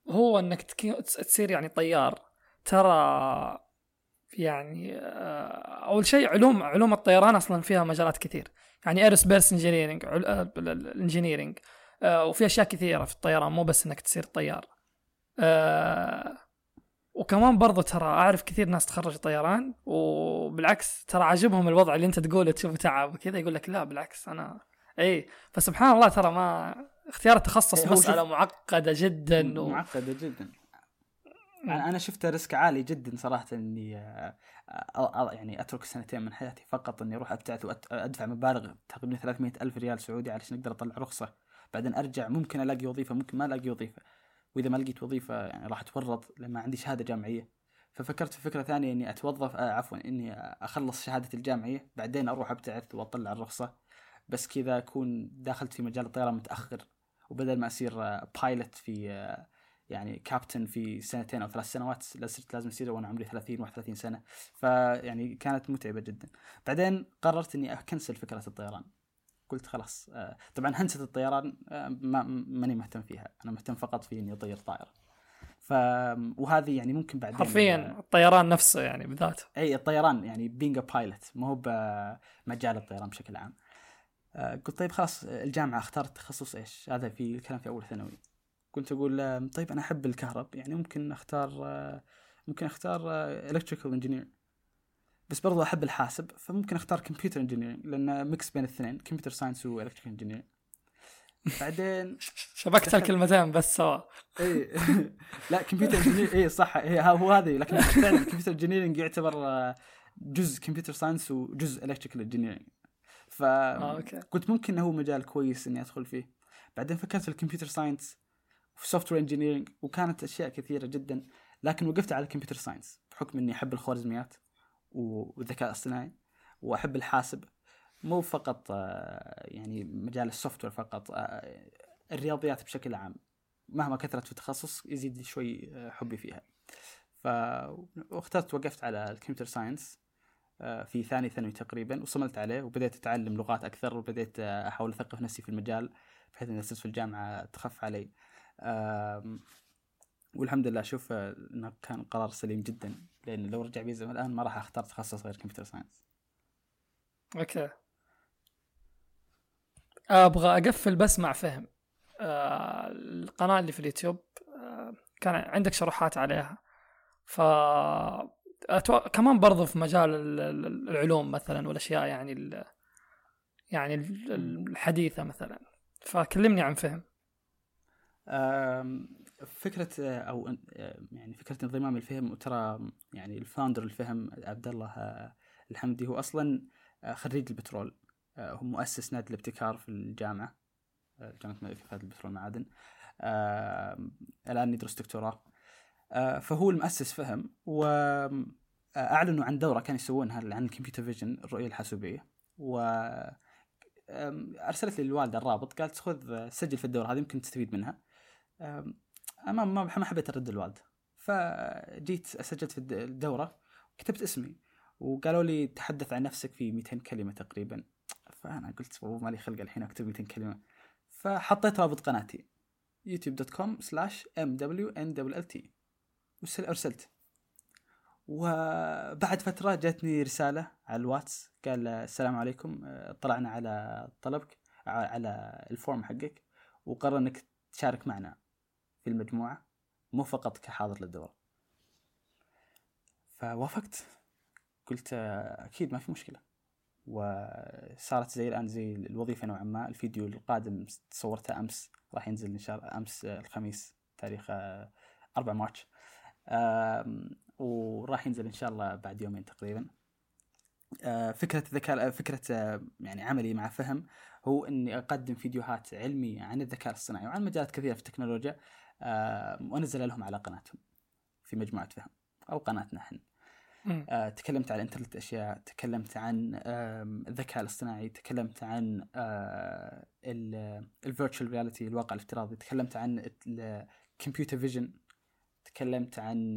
هو إنك تصير يعني طيار ترى يعني آه، أول شيء علوم علوم الطيران أصلا فيها مجالات كثير. يعني aerospace engineering ال engineering وفي أشياء كثيرة في الطيران مو بس إنك تصير طيار. آه، وكمان برضو ترى أعرف كثير ناس تخرج طيران وبالعكس ترى عاجبهم الوضع اللي أنت تقوله تشوف تعب وكذا يقول لك لا بالعكس أنا إي فسبحان الله ترى ما اختيار التخصص مسألة معقدة جدا و... معقدة جدا. أنا أنا شفته risk عالي جدا صراحة إني آه، آه، آه، يعني أترك سنتين من حياتي فقط إني أروح أبتعث وادفع مبالغ تقريبا 300 ألف ريال سعودي علشان أقدر أطلع رخصة. بعدين أرجع ممكن ألاقي وظيفة ممكن ما ألاقي وظيفة. وإذا ما لقيت وظيفة يعني راح أتورط لما عندي شهادة جامعية. ففكرت في فكرة ثانية إني أتوظف آه عفوا إني أخلص شهادتي الجامعية بعدين أروح أبتعث وأطلع الرخصة. بس كذا أكون دخلت في مجال الطيران متأخر. وبدل ما أصير بايلوت في آه، يعني كابتن في سنتين أو ثلاث سنوات صرت لازم اصير وأنا عمري 30 31 سنة. فيعني كانت متعبة جدا. بعدين قررت إني أكنسل فكرة الطيران. قلت خلاص آه، طبعا هندسة الطيران آه، ما ماني مهتم فيها. أنا مهتم فقط في إني أطير طائرة. ف وهذه يعني ممكن بعدين حرفيا الطيران نفسه يعني بذاته إي الطيران يعني being pilot مو هو بمجال الطيران بشكل عام. آه، قلت طيب خلاص الجامعة اخترت تخصص إيش؟ هذا في الكلام في أول ثانوي. كنت أقول آه، طيب أنا أحب الكهرب يعني ممكن أختار آه، ممكن أختار electrical engineer بس برضو أحب الحاسب فممكن أختار computer engineer لأن mix بين الاثنين computer science و electrical engineer بعدين شبكت الكلمتين بس سوا. إي لا computer engineer إي صح ها- هو هذه لكن فعلا ال computer engineering يعتبر آه، جزء computer science وجزء electrical engineering آه، okay. فكنت ممكن هو مجال كويس إني أدخل فيه. بعدين فكرت في ال computer science وفي software engineering وكانت أشياء كثيرة جدا. لكن وقفت على ال computer science بحكم إني أحب الخوارزميات والذكاء الاصطناعي وأحب الحاسب. مو فقط آه، يعني مجال ال software فقط آه، الرياضيات بشكل عام. مهما كثرت في التخصص يزيد شوي آه، حبي فيها. ف واخترت وقفت على ال computer science في ثاني ثانوي تقريبا وصملت عليه وبديت أتعلم لغات أكثر وبديت آه، أحاول أثقف نفسي في المجال بحيث صرت في الجامعة تخف علي. والحمد لله أشوف آه، إنه كان قرار سليم جدا لأن لو رجع بي الزمن الآن ما راح أختار تخصص غير computer science. okay. أبغى أقفل بس مع فهم. آه القناة اللي في اليوتيوب آه كان عندك شروحات عليها. ف أتو... كمان برضو في مجال ال- ال- العلوم مثلا والأشياء يعني ال... يعني ال- الحديثة مثلا. فكلمني عن فهم. آم، فكرة آه، أو آه، يعني فكرة انضمام الفهم وترى يعني ال founder الفهم عبد الله آه، الحمدي هو أصلا خريج البترول هو مؤسس نادي الابتكار في الجامعة جامعة الملك فهد البترول والمعادن الآن يدرس دكتوراه. فهو المؤسس فهم واعلنوا عن دورة كانوا يسوونها عن ال computer vision الرؤية الحاسوبية. و أرسلت لي الوالدة الرابط قالت خذ سجل في الدورة هذه يمكن تستفيد منها. ما ما حبيت ارد الوالده فجيت سجلت في الدورة كتبت اسمي وقالوا لي تحدث عن نفسك في 200 كلمة تقريبا. فأنا قلت والله مالي خلق الحين أكتب 200 كلمة. فحطيت رابط قناتي YouTube dot com slash M W N double L T وارسلت وبعد فترة جاتني رسالة على الواتس قال السلام عليكم طلعنا على طلبك على ال form حقك وقرر إنك تشارك معنا. في المجموعة مو فقط كحاضر للدورة فوافقت. قلت أكيد ما في مشكلة. وصارت زي الآن زي الوظيفة نوعا ما. الفيديو القادم صورته أمس. راح ينزل إن شاء الله أمس الخميس تاريخ 4 March. وراح ينزل إن شاء الله بعد يومين تقريبا. فكرة الذكاء فكرة يعني عملي مع فهم هو إني أقدم فيديوهات علمية عن الذكاء الصناعي وعن مجالات كثيرة في التكنولوجيا. وانزلها لهم على قناتهم في مجموعة فهم أو قناتنا إحنا. آه تكلمت عن إنترنت الاشياء تكلمت عن الذكاء الاصطناعي تكلمت عن آه ال virtual reality الواقع الافتراضي تكلمت عن ال computer vision تكلمت عن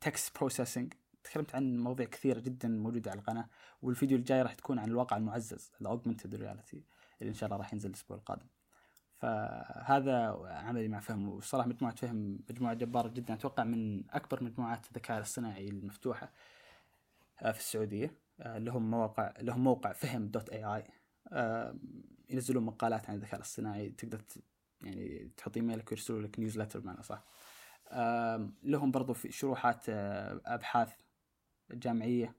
text آه، processing تكلمت عن مواضيع كثيرة جدا موجودة على القناة والفيديو الجاي راح تكون عن الواقع المعزز ال augmented reality اللي إن شاء الله راح ينزل الأسبوع القادم. فهذا عملي مع فهم وصراحة مجموعة فهم مجموعة جباره جدا. أتوقع من أكبر مجموعات الذكاء الاصطناعي المفتوحة آه، في السعودية آه، لهم مواقع لهم موقع فهم dot AI ينزلون مقالات عن الذكاء الاصطناعي تقدر يعني تحط إيميلك ويرسلوا لك نيوزلتر بمعنى صح لهم برضو في شروحات آه، أبحاث جامعية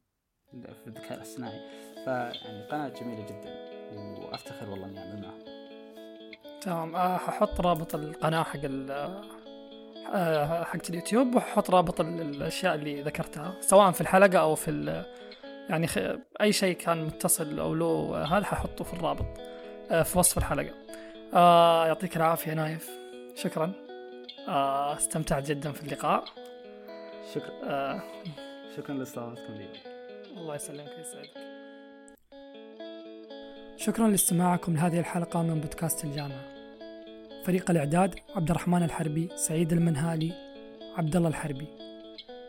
في الذكاء الاصطناعي. فيعني قناة جميلة جدا وأفتخر والله إني أعمل تمام. آه، ححط رابط القناة حق آه، حقت اليوتيوب وححط رابط الأشياء اللي ذكرتها سواء في الحلقة أو في يعني أي شيء كان متصل أو له هذا ححطه في الرابط آه، في وصف الحلقة. يعطيك العافية نايف. شكرا. استمتعت جدا في اللقاء. شكرا. شكرا لاستضافتكم لي الله يسلمك ويسعدك. شكرا لاستماعكم لهذه الحلقة من بودكاست الجامعة. فريق الإعداد عبد الرحمن الحربي سعيد المنهالي عبد الله الحربي.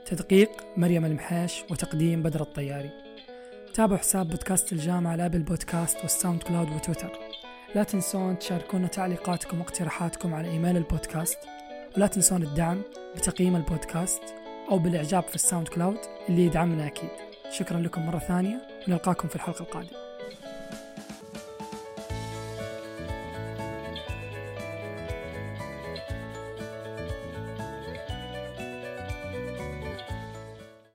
تدقيق مريم المحيش وتقديم بدر الطياري. تابعوا حساب بودكاست الجامعة على Apple Podcast وال SoundCloud وتويتر. لا تنسون تشاركونا تعليقاتكم واقتراحاتكم على إيميل البودكاست. ولا تنسون الدعم بتقييم البودكاست أو بالإعجاب في ال SoundCloud اللي يدعمنا أكيد. شكرا لكم مرة ثانية ونلقاكم في الحلقة القادمة.